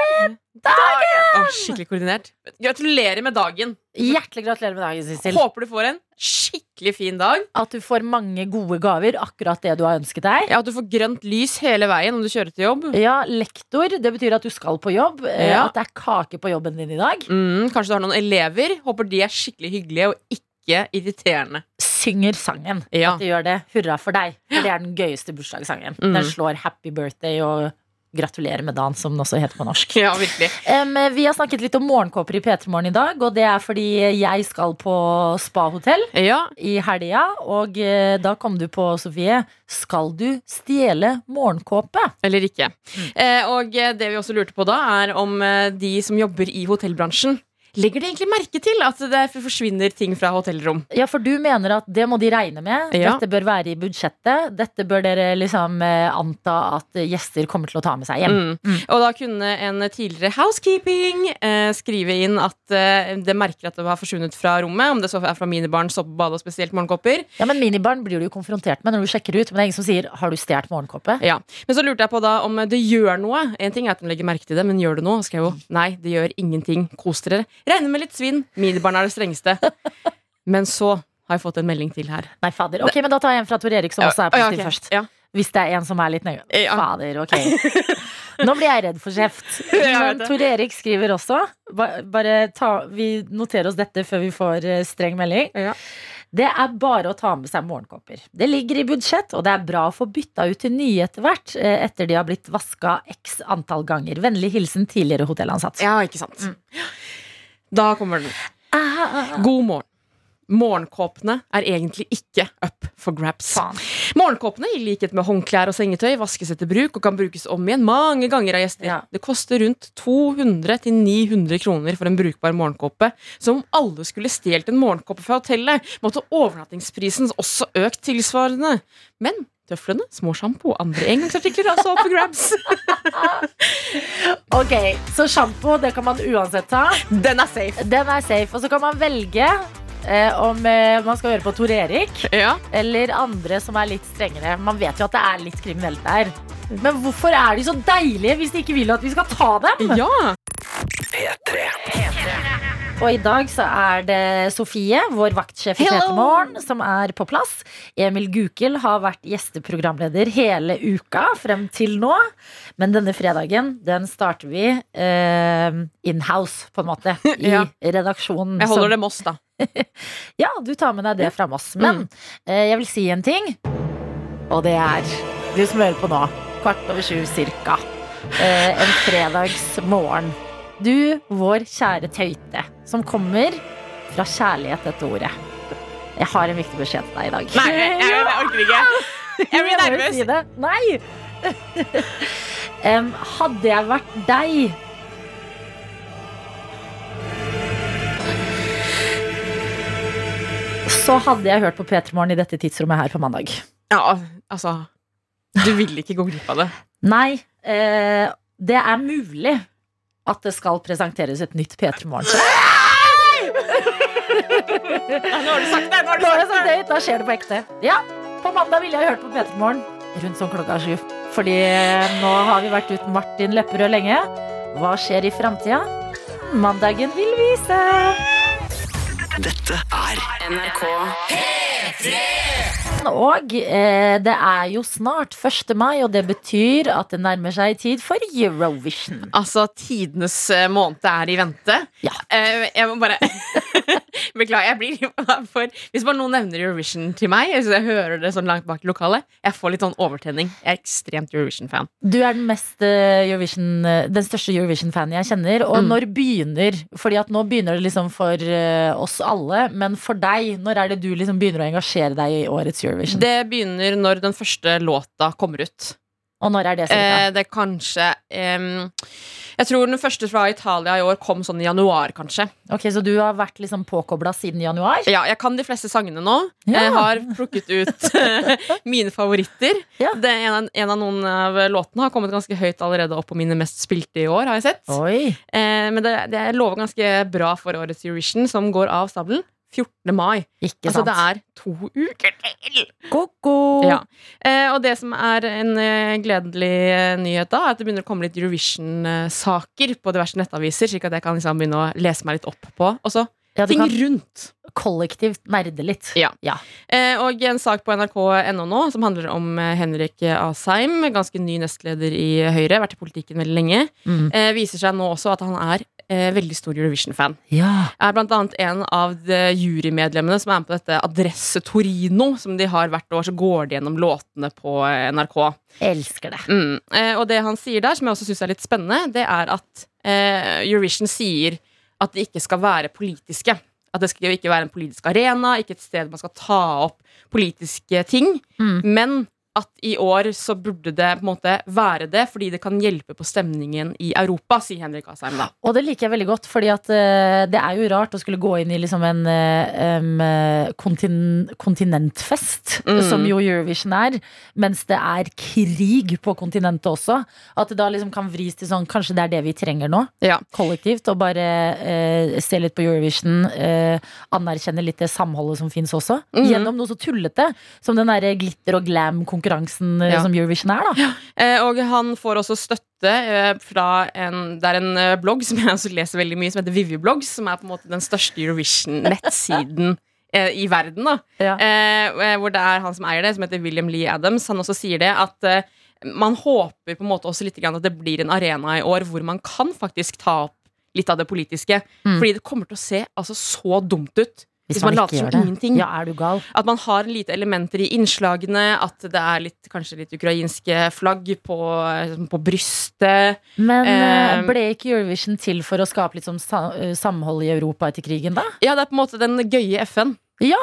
D: med
E: Å, skikkelig koordinert. Gratulerer med dagen.
D: Hjertelig gratulerer med dagen, Sissel.
E: Håper du får en skikkelig fin dag.
D: At du får mange gode gaver. Akkurat det du har ønsket deg.
E: Ja, At du får grønt lys hele veien om du kjører til jobb.
D: Ja, lektor. Det betyr at du skal på jobb. eh,
E: Ja.
D: At det er kake på jobben din i dag.
E: Mm, kanskje du har noen elever. Håper de er skikkelig hyggelige og ikke irriterende.
D: Synger sangen.
E: Ja.
D: de gjør det. Hurra for deg. For det er den gøyeste bursdagssangen.
E: Mm.
D: Den slår Happy Birthday og Gratulerer med dagen, som den også heter på norsk.
E: ja, virkelig.
D: Um, vi har snakket litt om morgenkåper i P3 Morgen i dag, og det er fordi jeg skal på spahotell
E: Ja,
D: i helga. Og uh, da kom du på, Sofie, skal du stjele morgenkåpe?
E: Eller ikke. Eh, og eh, det vi også lurte på da, er om de som jobber i hotellbransjen, legger de egentlig merke til at det forsvinner ting fra hotellrom?
D: Ja, for du mener at det må de regne med.
E: Ja.
D: Dette bør være i budsjettet. Dette bør dere liksom eh, anta at gjester kommer til å ta med seg hjem.
E: Mm. Og da kunne en tidligere housekeeping eh, skrive inn at eh, det merker at det har forsvunnet fra rommet, om det så er fra minibaren, soppbade og spesielt morgenkopper.
D: Ja, men Minibarn blir du jo konfrontert med når du sjekker ut. Men det er ingen som sier 'har du stjålet morgenkoppet'?
E: Ja. Men så lurte jeg på da om det gjør noe. En ting er at de legger merke til det, men gjør det noe? Jeg jo Nei, det gjør ingenting. Kos dere. Regner med litt svinn. Minibarn er det strengeste. Men så har jeg fått en melding til her.
D: Nei, fader. Ok, men da tar jeg en fra Tor Erik, som også er positiv
E: ok.
D: først.
E: Ja.
D: Hvis det er en som er litt nøye.
E: Ja.
D: Fader, ok. Nå blir jeg redd for kjeft. Men. Tor Erik skriver også Bare ta, Vi noterer oss dette før vi får eh, streng melding.
E: Ja.
D: Det er bare å ta med seg morgenkåper. Det ligger i budsjett, og det er bra å få bytta ut til nye etter hvert, eh, etter de har blitt vaska x antall ganger. Vennlig hilsen tidligere hotellansatt.
E: Ja, ikke sant. Da kommer den.
D: Ah,
E: God morgen. Morgenkåpene er egentlig ikke up for grabs.
D: faen.
E: Morgenkåpene, i likhet med håndklær og sengetøy, vaskes etter bruk og kan brukes om igjen mange ganger av gjester.
D: Ja.
E: Det koster rundt 200-900 kroner for en brukbar morgenkåpe. Så om alle skulle stjålet en morgenkåpe fra hotellet, måtte overnattingsprisen også økt tilsvarende. Men tøflene, småsjampo og andre engangsartikler er altså opp for grabs.
D: Ok, så sjampo, det kan man uansett ta.
E: Den er safe.
D: Den er safe. Og så kan man velge eh, om eh, man skal høre på Tor Erik
E: Ja.
D: eller andre som er litt strengere. Man vet jo at det er litt kriminelt der. Men hvorfor er de så deilige hvis de ikke vil at vi skal ta dem?
E: ja.
B: P3. P3.
D: Og i dag så er det Sofie, vår vaktsjef i! Petermorgen, som er på plass. Emil Gukild har vært gjesteprogramleder hele uka frem til nå. Men denne fredagen, den starter vi eh, in-house, på en måte. I
E: Ja.
D: redaksjonen.
E: Jeg
D: som-
E: holder det Moss, da.
D: Ja, du tar med deg det fra Moss. Men eh, jeg vil si en ting, og det er Du som hører på nå, kvart over sju cirka. Eh, en fredagsmorgen. Du, vår kjære tøyte, som kommer fra kjærlighet, dette ordet. Jeg har en viktig beskjed til deg i dag.
E: Nei, jeg, jeg, jeg orker ikke. Jeg blir nervøs.
D: Jeg si det. Nei! um, hadde jeg vært deg Så hadde jeg hørt på P3 Morgen i dette tidsrommet her på mandag.
E: Ja, altså Du vil ikke gå glipp av det.
D: Nei, Uh, det er mulig at det skal presenteres et nytt P3 Morgen.
E: Nå har du sagt det! Nå har du sagt det.
D: da skjer det på ekte. Ja, på mandag ville jeg hørt på P3 Morgen rundt sånn klokka sju. Fordi eh, nå har vi vært uten Martin Lepperød lenge. Hva skjer i framtida? Mandagen vil vise.
B: Dette er
A: NRK
D: Og eh, det er jo snart 1. mai, og det betyr at det nærmer seg tid for Eurovision.
E: Altså, tidenes eh, måned er i vente.
D: Ja.
E: Eh, jeg må bare Beklager, jeg blir for Hvis bare noen nevner Eurovision til meg, så jeg hører det sånn langt bak i lokalet, jeg får litt sånn overtenning. Jeg er ekstremt Eurovision-fan.
D: Du er den, mest eh, Eurovision, eh, den største Eurovision-fanen jeg kjenner. Og
E: Mm.
D: når begynner Fordi at nå begynner det liksom for eh, oss alle, men for deg, når er det du liksom begynner å engasjere deg i årets Eurovision?
E: Det begynner når den første låta kommer ut.
D: Og når er det?
E: Eh, det er kanskje um, Jeg tror den første fra Italia i år kom sånn i januar, kanskje.
D: ok, Så du har vært liksom påkobla siden januar?
E: Ja, jeg kan de fleste sangene nå.
D: Ja.
E: Jeg har plukket ut mine favoritter.
D: Ja.
E: Det, en, en av noen av låtene har kommet ganske høyt allerede opp på mine mest spilte i år, har jeg sett. Eh, men det, det lover ganske bra for årets Eurovision, som går av stabelen 14. mai.
D: Ikke
E: Altså
D: sant.
E: det er to uker til!
D: Ko-ko.
E: Ja. Eh, og det som er en eh, gledelig eh, nyhet da, er at det begynner å komme litt Eurovision-saker på diverse nettaviser, slik at jeg kan liksom begynne å lese meg litt opp på. Og så
D: Ja,
E: ting rundt.
D: kollektivt nerde litt.
E: Ja.
D: Ja.
E: Eh, og en sak på nrk.no nå som handler om eh, Henrik Asheim, ganske ny nestleder i Høyre, vært i politikken veldig lenge,
D: Mm.
E: eh, viser seg nå også at han er veldig stor Eurovision-fan.
D: ja.
E: Er blant annet en av de jurymedlemmene som er med på dette Adresse Torino, som de har hvert år, så går de gjennom låtene på NRK. NRK.
D: Elsker det.
E: Mm. Eh, og det han sier der, som jeg også syns er litt spennende, det er at eh, Eurovision sier at det ikke skal være politiske. At det skal ikke være en politisk arena, ikke et sted man skal ta opp politiske ting.
D: Mm.
E: Men at i år så burde det på en måte være det, fordi det kan hjelpe på stemningen i Europa, sier Henrik Asheim da.
D: Og det liker jeg veldig godt, fordi at uh, det er jo rart å skulle gå inn i liksom en uh, eh, kontin kontinentfest,
E: Mm.
D: som jo Eurovision er, mens det er krig på kontinentet også. At det da liksom kan vris til sånn, kanskje det er det vi trenger nå,
E: Ja.
D: kollektivt, og bare uh, se litt på Eurovision, anerkjenne litt det samholdet som fins også,
E: Mm.
D: gjennom noe så tullete som den derre glitter og glam-konkurransen eh,
E: Ja.
D: som Eurovision er, da.
E: Ja. og han får også støtte eh, fra en Det er en eh, blogg som jeg også leser veldig mye, som heter Vivi-blogs, som er på en måte den største Eurovision-nettsiden eh, i verden. da
D: Ja.
E: eh, Hvor det er han som eier det, som heter William Lee Adams. Han også sier det at eh, man håper på en måte også litt grann at det blir en arena i år hvor man kan faktisk ta opp litt av det politiske.
D: Mm.
E: Fordi det kommer til å se altså så dumt ut hvis, man, later som ingenting.
D: Ja, er du gal?
E: At man har lite elementer i innslagene, at det er litt, kanskje litt ukrainske flagg på, liksom på brystet.
D: Men eh,
E: Eh,
D: ble ikke Eurovision til for å skape litt sånn eh, samhold i Europa etter krigen, da?
E: Ja, det er på en måte den gøye FN.
D: Ja,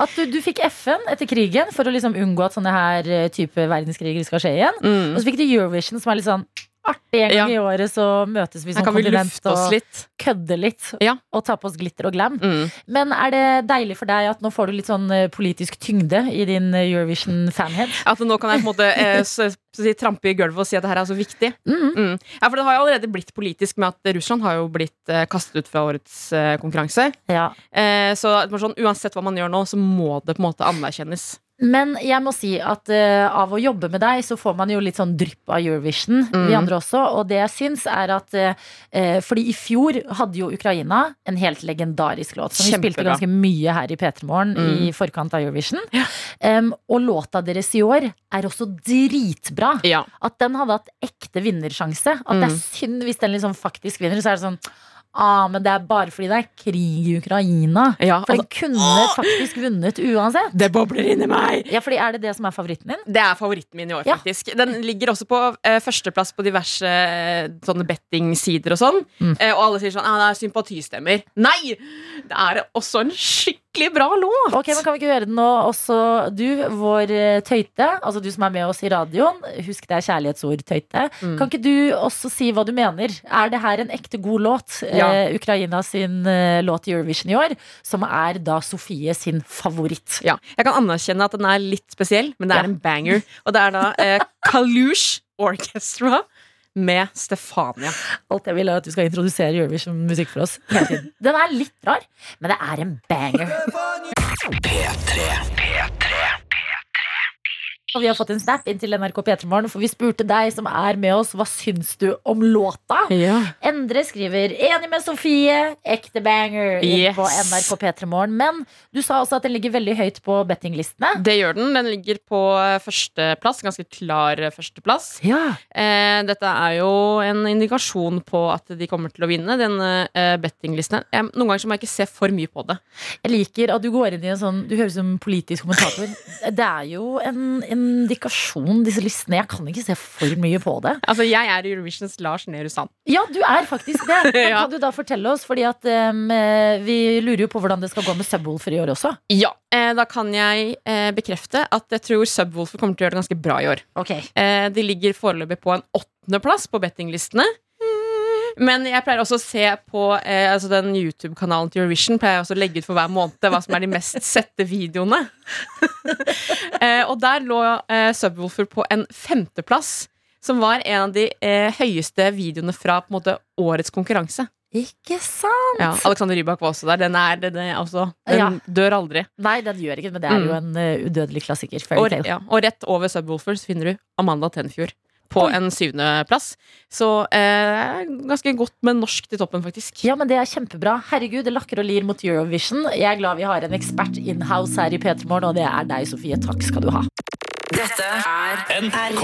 D: At du, du fikk FN etter krigen for å liksom unngå at sånne her eh, type verdenskriger skal skje igjen.
E: Mm.
D: Og så fikk du Eurovision, som er litt sånn artig. En gang i året så møtes vi som
E: kan
D: kontinent og
E: litt.
D: kødde litt.
E: Ja.
D: Og ta på oss glitter og glam.
E: Mm.
D: Men er det deilig for deg at nå får du litt sånn eh, politisk tyngde i din eh, Eurovision-fanhead?
E: At nå kan jeg på en måte eh, si, trampe i gulvet og si at det her er så viktig.
D: Mm.
E: Mm. Ja, for det har jo allerede blitt politisk med at Russland har jo blitt eh, kastet ut fra årets eh, konkurranse.
D: Ja.
E: Eh, så sånn, uansett hva man gjør nå, så må det på en måte anerkjennes.
D: Men jeg må si at uh, av å jobbe med deg, så får man jo litt sånn drypp av Eurovision.
E: Mm.
D: Vi andre også. Og det jeg syns, er at eh, Fordi i fjor hadde jo Ukraina en helt legendarisk låt. Som vi spilte ganske mye her i P3 Morgen
E: Mm.
D: i forkant av Eurovision. Em, og låta deres i år er også dritbra.
E: Ja.
D: At den hadde hatt ekte vinnersjanse. At det er
E: Mm.
D: synd hvis den liksom faktisk vinner. Så er det sånn Ah, men det er bare fordi det er krig i Ukraina.
E: ja
D: For den
E: altså,
D: kunne faktisk vunnet uansett.
E: det bobler inni meg!
D: Ja, fordi Er det det som er favoritten din?
E: Det er favoritten min i år,
D: Ja.
E: faktisk. Den ligger også på eh, førsteplass på diverse eh, sånne bettingsider og sånn.
D: Mm.
E: Eh, og alle sier sånn ah, det er sympatistemmer. Nei! Det er også en skikkelig bra låt!
D: Ok, men Kan vi ikke gjøre det nå også, du, vår eh, tøyte, altså du som er med oss i radioen. Husk det er kjærlighetsord, tøyte.
E: Mm.
D: Kan ikke du også si hva du mener? Er det her en ekte god låt?
E: Ja.
D: Eh, Ukraina sin eh, låt i Eurovision i år, som er da Sofie sin favoritt.
E: Ja, Jeg kan anerkjenne at den er litt spesiell, men det er
D: Ja.
E: en banger. Og det er da eh, Kalush Orchestra med Stefania.
D: Alt jeg vil er at du skal introdusere Eurovision-musikk for oss. Den er litt rar, men det er en banger. Og vi har fått en snap inn til NRK P3morgen, for vi spurte deg som er med oss, hva syns du om låta?
E: Ja.
D: Endre skriver 'enig med Sofie', ekte banger inn
E: Yes.
D: på NRK P3morgen. Men du sa også at den ligger veldig høyt på bettinglistene.
E: Det gjør den. Den ligger på eh, førsteplass. Ganske klar eh, førsteplass.
D: Ja.
E: Eh, dette er jo en indikasjon på at de kommer til å vinne denne eh, bettinglisten. Eh, noen ganger så må jeg ikke se for mye på det.
D: Jeg liker at du går inn i en sånn Du høres ut som politisk kommentator. Det er jo en indikasjon, disse listene. Jeg kan ikke se for mye på det.
E: Altså, Jeg er Eurovisions Lars Nehru Sand.
D: Ja, du er faktisk det. Men
E: Ja.
D: Kan du da fortelle oss, fordi at eh, vi lurer jo på hvordan det skal gå med Subwoolfer i år også.
E: Ja, eh, Da kan jeg eh, bekrefte at jeg tror Subwoolfer kommer til å gjøre det ganske bra i år.
D: Ok
E: Eh, de ligger foreløpig på en åttendeplass på bettinglistene. Men jeg pleier også å se på eh, altså den YouTube-kanalen til Eurovision. Pleier jeg også å legge ut for hver måned hva som er de mest sette videoene. eh, og der lå eh, Subwoolfer på en femteplass, som var en av de eh, høyeste videoene fra på en måte årets konkurranse.
D: Ikke sant?
E: Ja, Alexander Rybak var også der. Den, er, den, er altså, den
D: Ja.
E: dør aldri.
D: Nei, den gjør ikke det, men det er jo
E: Mm.
D: en uh, udødelig klassiker.
E: Og, ja, og rett over Subwoolfer så finner du Amanda Tenfjord på
D: Oi.
E: en syvendeplass. Så eh, ganske godt med norsk til toppen, faktisk.
D: Ja, men det er kjempebra. Herregud, det lakker og lir mot Eurovision. Jeg er glad vi har en ekspert in-house her i P3 Morgen, og det er deg, Sofie. Takk skal du ha.
A: Dette er
B: NRK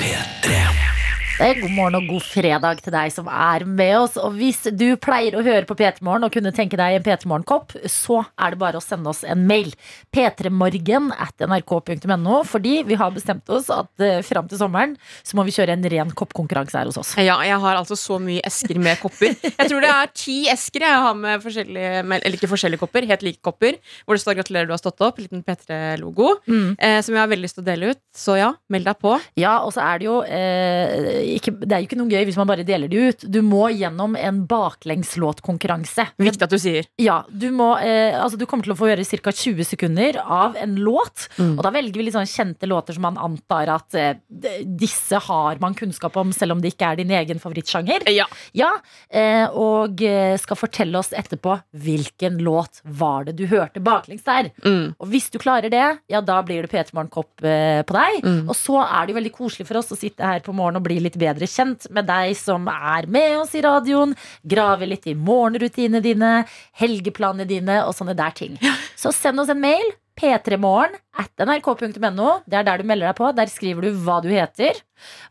D: Det er god morgen og god fredag til deg som er med oss. Og hvis du pleier å høre på P3 Morgen og kunne tenke deg en P3 Morgen-kopp, så er det bare å sende oss en mail. p3morgen at nrk.no, fordi vi har bestemt oss at uh, fram til sommeren så må vi kjøre en ren koppkonkurranse her hos oss.
E: Ja, jeg har altså så mye esker med kopper. Jeg tror det er ti esker jeg har med forskjellige med, Eller ikke forskjellige kopper, helt like kopper. Hvor det står 'Gratulerer, du har stått opp'. Liten P3-logo.
D: Mm.
E: Eh, som jeg har veldig lyst til å dele ut. Så ja, meld deg på.
D: Ja, og så er det jo eh, ikke, Det er jo ikke noe gøy hvis man bare deler det ut. Du må gjennom en baklengslåtkonkurranse.
E: Viktig at du sier.
D: Ja, du, må, eh, altså du kommer til å få høre ca. 20 sekunder av en låt.
E: Mm.
D: Og da velger vi litt sånn kjente låter som man antar at eh, disse har man kunnskap om, selv om det ikke er din egen favorittsjanger.
E: Ja.
D: Ja, eh, Og eh, skal fortelle oss etterpå hvilken låt var det du hørte baklengs der.
E: Mm.
D: Og hvis du klarer det, ja da blir det P3 Morgen-kopp eh, på deg.
E: Mm.
D: Og så er det jo veldig koselig for oss å sitte her på morgenen og bli litt bedre kjent med deg som er med oss i radioen. Grave litt i morgenrutinene dine, helgeplanene dine og sånne der ting. Så send oss en mail. P3morgen at nrk.no. Det er der du melder deg på. Der skriver du hva du heter,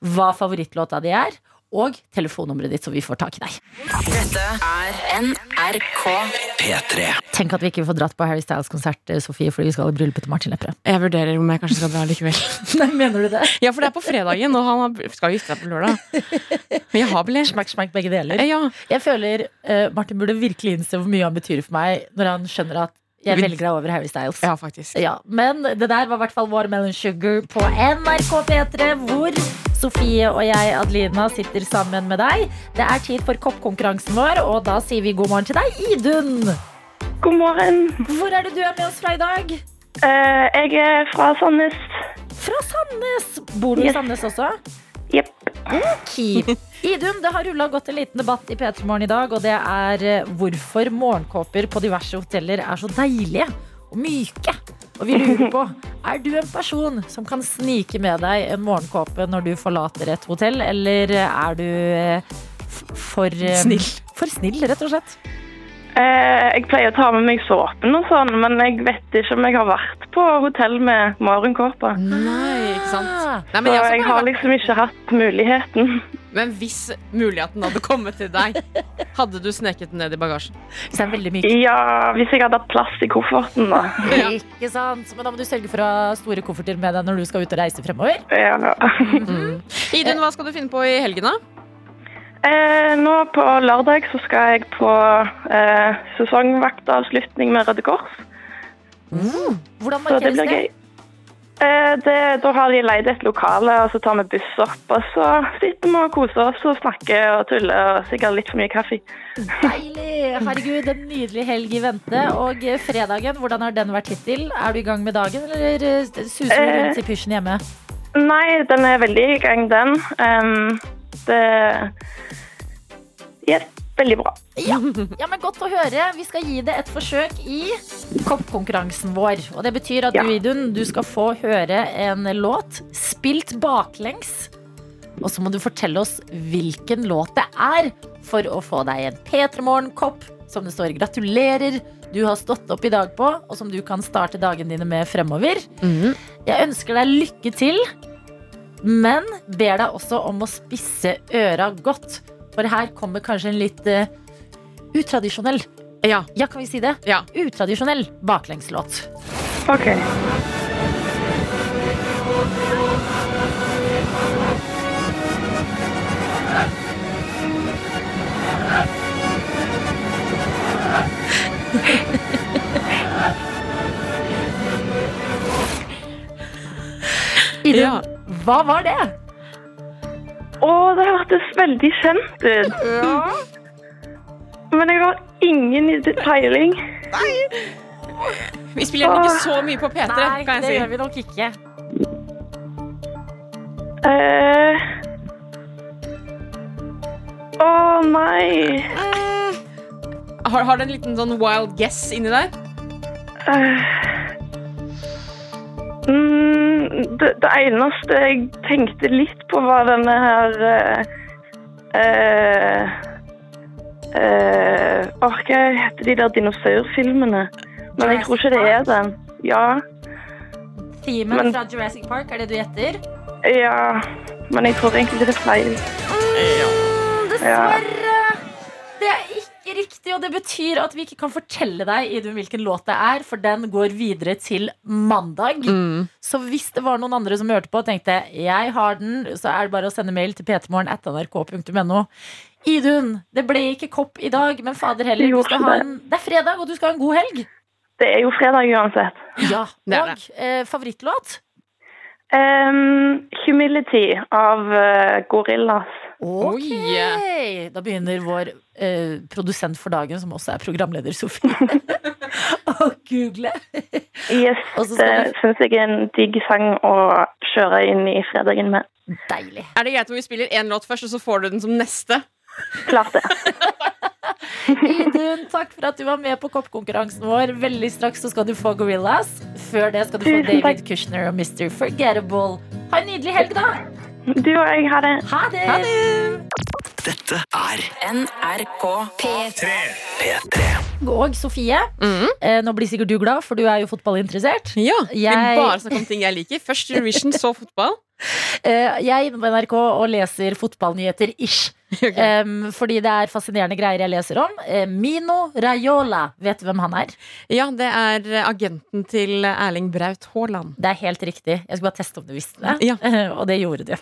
D: hva favorittlåta di er, og telefonnummeret ditt, så vi får tak i deg.
A: Dette er NRK.
B: P3
D: Tenk at vi ikke får dratt på Harry Styles-konsert, eh, Sofie, fordi vi skal i bryllupet til Martin Lepperød.
E: Jeg vurderer om jeg kanskje skal dra likevel.
D: Nei, mener du det?
E: Ja, for det er på fredagen, og han skal skal gifte seg på lørdag. Men jeg har billett.
D: Smakk, smakk, begge deler.
E: Eh, Ja.
D: Jeg føler uh, Martin burde virkelig innse hvor mye han betyr for meg når han skjønner at jeg velger deg over Harry Styles.
E: ja, faktisk.
D: Ja, men det der var i hvert fall Watermelon Sugar på NRK P3, hvor Sofie og jeg, Adelina, sitter sammen med deg. Det er tid for koppkonkurransen vår, og da sier vi god morgen til deg, Idun.
F: God morgen.
D: Hvor er det du er med oss fra i dag?
F: Uh, jeg er fra Sandnes.
D: Fra Sandnes. Bor du i Sandnes også?
F: Jepp.
D: Okay. Idun, det har rulla godt en liten debatt i P3 Morgen i dag, og det er eh, hvorfor morgenkåper på diverse hoteller er så deilige og myke. Og vi lurer på, er du en person som kan snike med deg en morgenkåpe når du forlater et hotell, eller er du eh, for eh,
E: Snill.
D: For snill, rett og slett.
F: Eh, jeg pleier å ta med meg såpen og sånn, men jeg vet ikke om jeg har vært på hotell med morgenkåpe.
E: Nei, ikke sant?
D: Ah.
E: Nei,
F: Så
E: men, jeg
F: jeg har liksom ikke hatt muligheten.
E: men hvis muligheten hadde kommet til deg, hadde du sneket den ned i bagasjen?
D: Hvis det er veldig myk.
F: Ja, hvis jeg hadde hatt plass i kofferten, da.
E: Ja.
D: Ikke sant? Men da må du sørge for å ha store kofferter med deg når du skal ut og reise fremover.
F: Ja.
E: Idun, hva skal du finne på i helgen, da?
F: Eh, nå på lørdag så skal jeg på eh, sesongvaktavslutning med Røde Kors.
D: Hvordan markeres det
F: det? Eh, det, da har de leid et lokale, og så tar vi buss opp. Og så sitter vi og koser oss og snakker og tuller og sikkert litt for mye kaffe.
D: Deilig! Herregud, en nydelig helg i vente. Og eh, fredagen, hvordan har den vært hittil? Er du i gang med dagen, eller eh, suser du
F: Eh.
D: rundt i pysjen hjemme?
F: Nei, den er veldig i gang, den. Em, det Yes, veldig bra.
D: Ja. ja, men Godt å høre. Vi skal gi det et forsøk i koppkonkurransen vår. Og Det betyr at
F: Ja.
D: du, Idun, du skal få høre en låt spilt baklengs. Og så må du fortelle oss hvilken låt det er, for å få deg en P3 Morgen-kopp som det står 'gratulerer'. Du har stått opp i dag på, og som du kan starte dagene dine med fremover. Jeg ønsker deg lykke til, men ber deg også om å spisse øra godt. For her kommer kanskje en litt uh, utradisjonell
E: Ja.
D: Ja, kan vi si det?
E: Ja.
D: Utradisjonell baklengslåt.
F: OK.
D: Idun,
E: Ja.
D: Hva var det?
F: Å, det hørtes veldig kjent ut. Men jeg har ingen peiling. Nei.
E: Vi spiller den ikke så mye på P3,
D: Nei,
E: kan
D: det gjør vi nok ikke.
F: Eh. Å nei.
E: Har, har du en liten sånn wild guess inni der?
F: Eh. Mm, det, det eneste jeg tenkte litt på, var denne her eh, eh, eh, hva heter de der dinosaurfilmene? Men jeg tror ikke det er den. Ja,
D: Themen
F: Men-
D: fra Jurassic Park, er det du gjetter?
F: ja. Men jeg tror egentlig det er feil.
D: Dessverre! Det er ikke riktig, og det betyr at vi ikke kan fortelle deg Idun, hvilken låt det er, for den går videre til mandag.
E: Mm.
D: Så hvis det var noen andre som hørte på og tenkte jeg har den, så er det bare å sende mail til p3morgen.nrk.no. Idun, det ble ikke kopp i dag, men fader heller,
F: Det
D: du skal ha en, det er fredag, og du skal ha en god helg.
F: Det er jo fredag uansett.
D: Ja,
E: Det er
D: Og eh, favorittlåt?
F: Um, humility av uh, Gorillas.
D: Ok,
E: Oi.
D: Da begynner vår eh, produsent for dagen, som også er programleder, Sofie, å google.
F: Yes, det syns jeg er en digg sang å kjøre inn i fredagen med.
D: Deilig.
E: Er det greit om vi spiller én låt først, og så får du den som neste?
F: Klart det.
D: Idun, takk for at du var med på koppkonkurransen vår. Veldig straks så skal du få Gorillas. Før det skal du få. David Kushner og Mr. Forgettable. Ha en nydelig helg, da.
F: Du og jeg, ha det.
D: Ha det.
B: Dette er
A: NRK P3.
B: P3.
D: Og Sofie,
E: mm.
D: eh, nå blir sikkert du glad, for du er jo fotballinteressert.
E: Ja, Vi
D: Jeg-
E: bare snakker om ting jeg liker. Først Eurovision, så fotball.
D: Eh, jeg er inne på NRK og leser fotballnyheter ish. Em, fordi det er fascinerende greier jeg leser om. Eh, Mino Raiola, vet du hvem han er?
E: Ja, det er eh, agenten til Erling Braut Haaland.
D: Det er helt riktig. Jeg skulle bare teste om du visste det.
E: Ja.
D: og det gjorde du.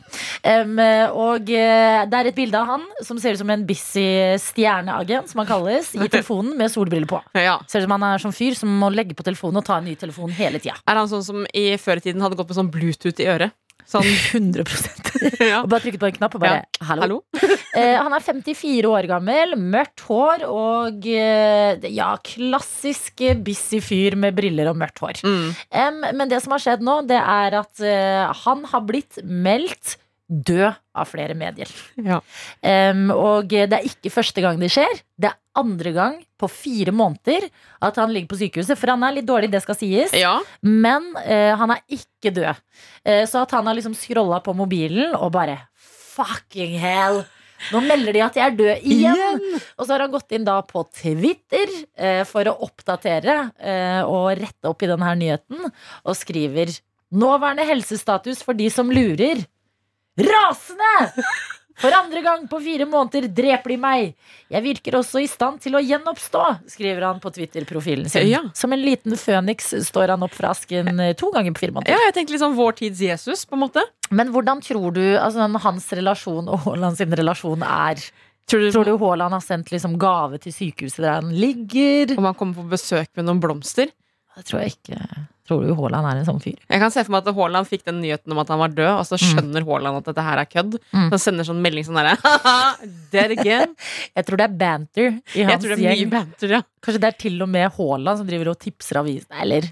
D: Um, og det er et bilde av han som ser ut som en busy stjerneagent, som han kalles, i telefonen med solbriller på.
E: Ja.
D: Ser ut som han er sånn fyr som må legge på telefonen og ta en ny telefon hele tida.
E: Er han sånn som i før i tiden hadde gått med sånn Bluetooth i øret? Sånn,
D: 100
E: ja.
D: Og bare trykket på en knapp og bare hallo.
E: Hallo?
D: Eh, han er 54 år gammel, mørkt hår og eh, ja, klassisk busy fyr med briller og mørkt hår.
E: Mm.
D: Men det som har skjedd nå, det er at eh, han har blitt meldt dø av flere medier.
E: Ja.
D: Um, og det er ikke første gang det skjer. Det er andre gang på fire måneder at han ligger på sykehuset. For han er litt dårlig, det skal sies.
E: ja.
D: Men uh, han er ikke død. Uh, så at han har liksom scrolla på mobilen og bare Fucking hell! Nå melder de at jeg er død igjen! Og så har han gått inn da på Twitter eh, for å oppdatere eh, og rette opp i denne nyheten, og skriver Nåværende helsestatus for de som lurer. Rasende! For andre gang på fire måneder dreper de meg. Jeg virker også i stand til å gjenoppstå, skriver han på Twitter-profilen sin.
E: Ja.
D: Som en liten føniks står han opp fra asken eh, to ganger på fire måneder.
E: ja, jeg tenker liksom vår tids Jesus, på en måte.
D: Men hvordan tror du altså, hans relasjon og Haaland sin relasjon er?
E: Tror du,
D: Tror du Haaland har sendt liksom gave til sykehuset der han ligger?
E: om han kommer på besøk med noen blomster?
D: Det tror jeg ikke. Tror du Haaland er en sånn fyr?
E: Jeg kan se for meg at Haaland fikk den nyheten om at han var død, og så skjønner Haaland at dette her er kødd.
D: Mm.
E: Så han sender sånn melding sånn derre «Haha, Dead again.
D: Jeg tror det er banter i hans gjeng.
E: Jeg tror det er mye
D: gjeng.
E: banter, ja.
D: Kanskje det er til og med Haaland som driver og tipser avisene, eller?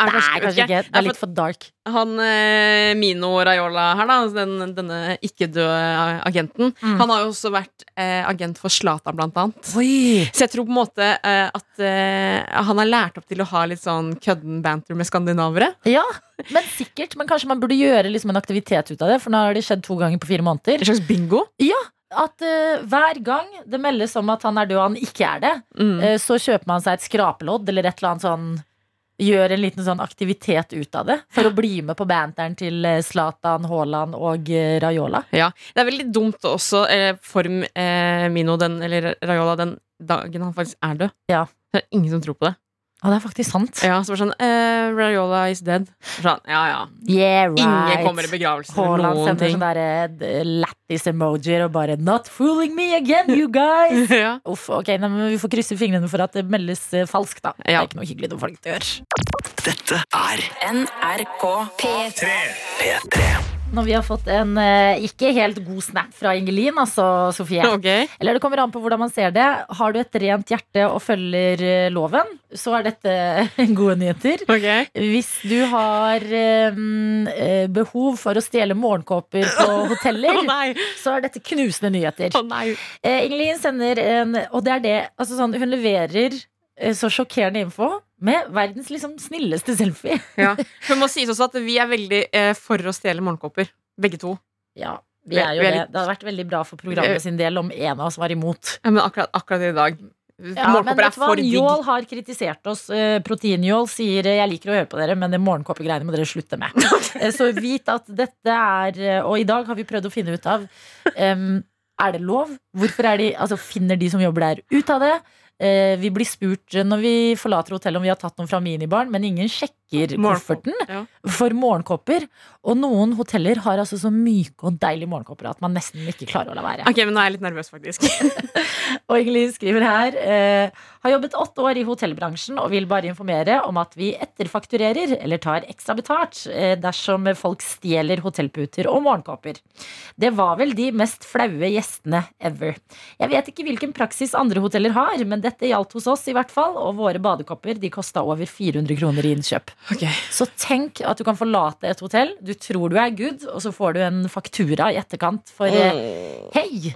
E: Er
D: Nei, kanskje ikke. Det er litt for dark.
E: Han eh, Mino Raiola her, da, altså den, denne ikke-døde agenten,
D: Mm.
E: han har jo også vært eh, agent for Zlatan, blant annet.
D: Oi!
E: Så jeg tror på en måte eh, at eh, han har lært opp til å ha litt sånn kødden banter med skandinavere.
D: Ja, men sikkert. Men kanskje man burde gjøre liksom en aktivitet ut av det, for nå har det skjedd to ganger på fire måneder.
E: En slags bingo.
D: Ja, At uh, hver gang det meldes om at han er død og han ikke er det,
E: Mm.
D: uh, så kjøper man seg et skrapelodd eller et eller annet sånn Gjør en liten sånn aktivitet ut av det for å bli med på banteren til eh, Zlatan, Haaland og Rayola. Raiola.
E: Ja, Det er veldig dumt også eh, for eh, Mino, den, eller Rayola, den dagen han faktisk er død.
D: Ja.
E: Det er ingen som tror på det.
D: Ja, det er faktisk sant.
E: Ja, så var det sånn eh, Raiola is dead. Sånn, ja, ja.
D: Yeah, right.
E: Ingen kommer i begravelsen eller
D: Haaland
E: noen
D: sender
E: ting.
D: sånne eh, lættis emojier og bare 'Not fooling me again, you guys'.
E: ja.
D: Uff, ok, nei, men Vi får krysse fingrene for at det meldes eh, falskt, da. Det er ikke noe hyggelig når folk dør.
B: Dette er
A: NRK P3.
B: P3.
D: Når vi har fått en eh, ikke helt god snap fra Ingelin, altså Sofie.
E: Okay.
D: Eller det kommer an på hvordan man ser det. Har du et rent hjerte og følger eh, loven, så er dette gode nyheter.
E: Okay.
D: Hvis du har eh, eh, behov for å stjele morgenkåper på hoteller,
E: oh,
D: så er dette knusende nyheter.
E: Oh!
D: Eh, Ingelin sender en Og det er det. Altså sånn, hun leverer eh, så sjokkerende info med verdens liksom snilleste selfie.
E: Ja. Hun må sies også at vi er veldig eh, for å stjele morgenkåper. Begge to.
D: Ja, vi er jo
E: Vi er
D: det.
E: litt-
D: Det hadde vært veldig bra for programmet sin del om en av oss var imot.
E: Ja, men akkurat, akkurat i dag.
D: Ja,
E: morgenkåper er for digg.
D: Njål har kritisert oss. Eh, Proteinjål sier eh, 'jeg liker å høre på dere, men det morgenkåpegreiene må dere slutte med'. Eh, Så vit at dette er eh, Og i dag har vi prøvd å finne ut av um, Er det lov? Hvorfor er de Altså finner de som jobber der ut av det? Eh, Vi blir spurt når vi forlater hotellet om vi har tatt noen fra minibaren, men ingen sjekker kofferten
E: Ja.
D: for morgenkåper. Og noen hoteller har altså så myke og deilige morgenkåper at man nesten ikke klarer å la være.
E: Ok, men nå er jeg litt nervøs, faktisk.
D: Og Ingelin skriver her eh, Har jobbet åtte år i hotellbransjen og vil bare informere om at vi etterfakturerer eller tar ekstra betalt eh, dersom folk stjeler hotellputer og morgenkåper. Det var vel de mest flaue gjestene ever. Jeg vet ikke hvilken praksis andre hoteller har, men dette gjaldt hos oss i hvert fall, og våre badekopper de kosta over 400 kroner i innkjøp.
E: Ok.
D: Så tenk at du kan forlate et hotell, du tror du er good, og så får du en faktura i etterkant for mm. Hei!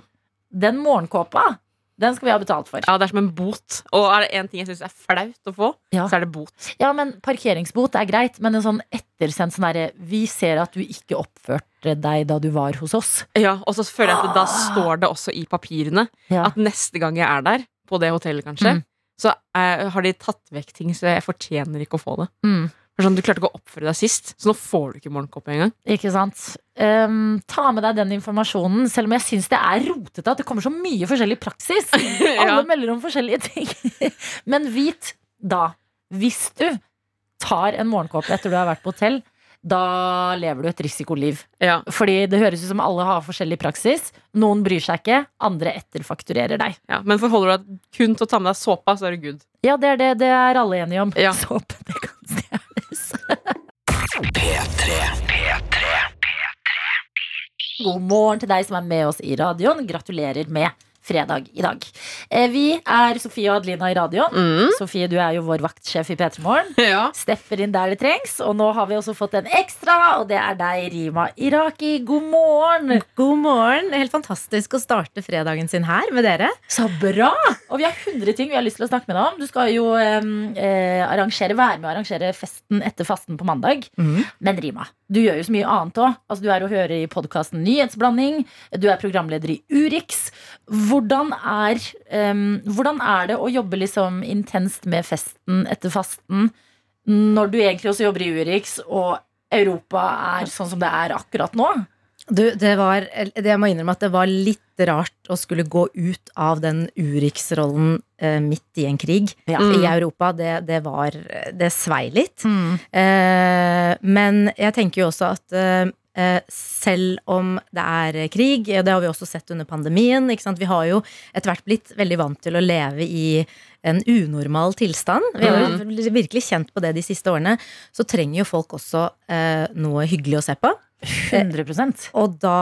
D: Den morgenkåpa, den skal vi ha betalt for.
E: Ja, det er som en bot. Og er det én ting jeg syns er flaut å få,
D: Ja.
E: så er det bot.
D: Ja, men parkeringsbot er greit, men en sånn ettersendt sånn derre Vi ser at du ikke oppførte deg da du var hos oss.
E: Ja, Og så føler jeg at da står det også i papirene
D: Ja.
E: at neste gang jeg er der, på det hotellet kanskje,
D: Mm.
E: Så er, har de tatt vekk ting, så jeg fortjener ikke å få det.
D: Mm,
E: sånn, Du klarte ikke å oppføre deg sist, så nå får du ikke morgenkåpe engang.
D: ikke sant? Um, ta med deg den informasjonen, selv om jeg syns det er rotete at det kommer så mye forskjellig praksis. Alle melder om forskjellige ting. Men vit da, hvis du tar en morgenkåpe etter du har vært på hotell, da lever du et risikoliv.
E: Ja.
D: Fordi det høres ut som alle har forskjellig praksis. Noen bryr seg ikke, andre etterfakturerer deg.
E: Ja, men forholder du deg kun til å ta med deg såpa, så er du good.
D: Ja, det er det. Det er alle enige om.
E: Ja.
D: Såpe, det kan stjeles.
B: P3. P3.
D: God morgen til deg som er med oss i radioen. Gratulerer med fredag i dag. Eh, Vi er Sofie og Adelina i radioen.
E: Mm.
D: Sofie, du er jo vår vaktsjef i P3 Morgen.
E: Ja.
D: Stepper inn der det trengs. Og nå har vi også fått en ekstra, og det er deg, Rima Iraki. God morgen!
G: God morgen. Helt fantastisk å starte fredagen sin her med dere.
D: Så bra! Og vi har 100 ting vi har lyst til å snakke med deg om. Du skal jo eh, arrangere, være med å arrangere festen etter fasten på mandag. Men Rima, du gjør jo så mye annet òg. Altså, du er å høre i podkasten Nyhetsblanding. Du er programleder i Urix. Hvordan er, um, hvordan er det å jobbe liksom intenst med festen etter fasten når du egentlig også jobber i Urix, og Europa er sånn som det er akkurat nå?
G: Du, det var, det jeg må innrømme at det var litt rart å skulle gå ut av den Urix-rollen eh, midt i en krig
D: Ja.
G: i Europa. Det, det var Det svei litt. Eh, men jeg tenker jo også at eh, selv om det er krig, det har vi også sett under pandemien ikke sant? Vi har jo etter hvert blitt veldig vant til å leve i en unormal tilstand. Vi har jo virkelig kjent på det de siste årene. Så trenger jo folk også eh, noe hyggelig å se på.
D: 100%
G: Og da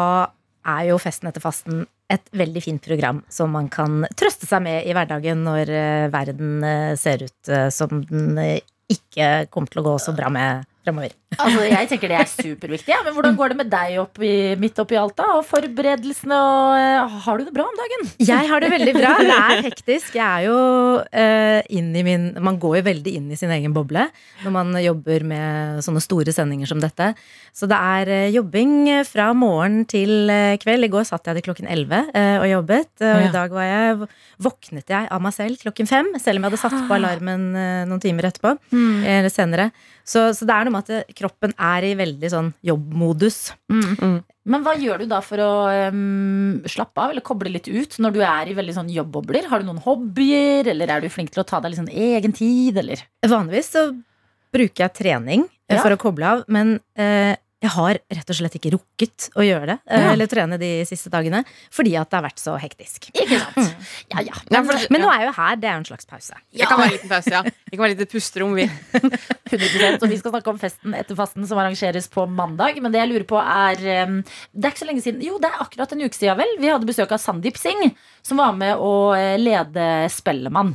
G: er jo Festen etter fasten et veldig fint program som man kan trøste seg med i hverdagen når eh, verden eh, ser ut eh, som den eh, ikke kommer til å gå så bra med fremover.
D: Altså, jeg tenker det er superviktig. Ja. Men hvordan går det med deg oppi, midt oppi alt, da? Og forberedelsene og eh, Har du det bra om dagen?
G: Jeg har det veldig bra. Det er hektisk. Jeg er jo uh, inn i min Man går jo veldig inn i sin egen boble når man jobber med sånne store sendinger som dette. Så det er eh, jobbing fra morgen til kveld. I går satt jeg til klokken 11 uh, og jobbet. Og
E: Ja.
G: i dag var jeg, våknet jeg av meg selv klokken fem, selv om jeg hadde satt på alarmen uh, noen timer etterpå. Eller senere. Så, så det er noe med at kroppen er i veldig sånn jobbmodus.
D: Men hva gjør du da for å um, slappe av eller koble litt ut når du er i veldig sånn jobbobler? Har du noen hobbyer, eller er du flink til å ta deg litt sånn egen tid, eller?
G: Vanligvis så bruker jeg trening eh,
D: Ja.
G: for å koble av, men eh, jeg har rett og slett ikke rukket å gjøre det. eh,
D: Ja.
G: Eller trene de siste dagene. Fordi at det har vært så hektisk.
D: Ikke sant? Ja, ja.
E: Ja,
D: Men,
G: Men nå er jeg jo her. Det er jo en slags pause.
E: Det kan være en liten pause, ja. Det kan være litt pusterom, vi.
D: 100 Og vi skal snakke om festen etter fasten som arrangeres på mandag. Men det jeg lurer på er Det er ikke så lenge siden Jo, det er akkurat en uke siden, vel. Vi hadde besøk av Sandeep Singh, som var med å eh, lede Spellemann.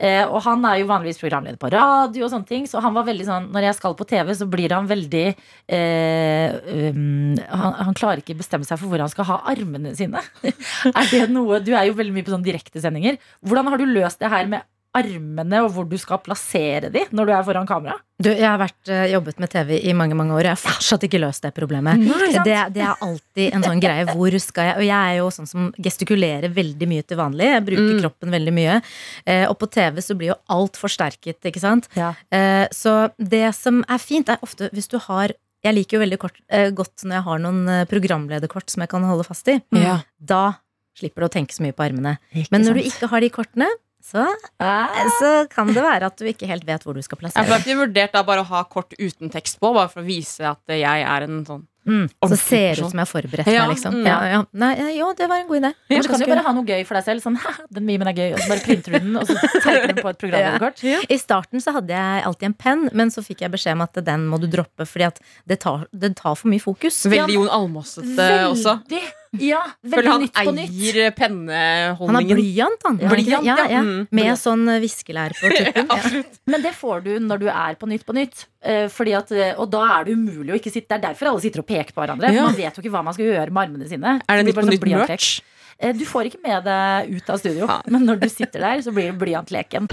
D: Eh, og han er jo vanligvis programleder på radio og sånne ting, så han var veldig sånn Når jeg skal på TV, så blir han veldig eh, um, han, han klarer ikke bestemme seg for hvor han skal ha armene sine. er det noe Du er jo veldig mye på sånne direktesendinger. Hvordan har du løst det her med armene og hvor du skal plassere de når du er foran kamera?
G: Du, jeg har vært, eh, jobbet med TV i mange mange år. og Jeg har fortsatt ikke løst det problemet.
D: Nei.
G: Det, det er alltid en sånn greie. Hvor skal jeg Og jeg er jo sånn som gestikulerer veldig mye til vanlig. Jeg bruker
E: Mm.
G: kroppen veldig mye. Eh, og på TV så blir jo alt forsterket, ikke sant.
D: Ja.
G: Eh, så det som er fint, er ofte hvis du har Jeg liker jo veldig kort, eh, godt når jeg har noen eh, programlederkort som jeg kan holde fast i.
E: Ja.
G: Da slipper du å tenke så mye på armene. Men når du ikke har de kortene, så,
D: Ah.
G: så kan det være at du ikke helt vet hvor du skal plassere
E: Jeg har vurdert da bare å ha kort uten tekst på, bare for å vise at jeg er en sånn
G: Mm, så ser det ut som jeg har forberedt
E: Ja,
G: meg, liksom.
E: mm.
G: Ja, ja. Nei, jo, det var en god idé.
D: Men du kan jo bare ha noe gøy for deg selv. Sånn, «Haha, den memen er gøy Og så bare printer du den, og så teiper den på et programlederkort.
G: I starten så hadde jeg alltid en penn, men så fikk jeg beskjed om at den må du droppe fordi at det tar, det tar for mye fokus.
E: Veldig Jon Almåsete også.
D: Veldig, ja, veldig
E: han
D: nytt på nytt.
E: eier
G: Han har
E: penneholdningen.
G: blyant, han.
D: Ja,
G: Blyant, ja, ja.
E: mm.
G: Med sånn eh, viskelær på tuppen. Ja.
D: Men det får du når du er på Nytt på Nytt. Eh, Fordi at, eh, og da er det umulig å ikke sitte Det er derfor alle sitter og peker på hverandre.
E: Ja.
D: Man vet jo ikke hva man skal gjøre med armene sine.
E: Er det
D: blir
E: Nytt på
D: sånn
E: Nytt
D: blyantlek.
E: merch?
D: Eh, Du får ikke med deg ut av studio, men når du sitter der, så blir det blyantleken.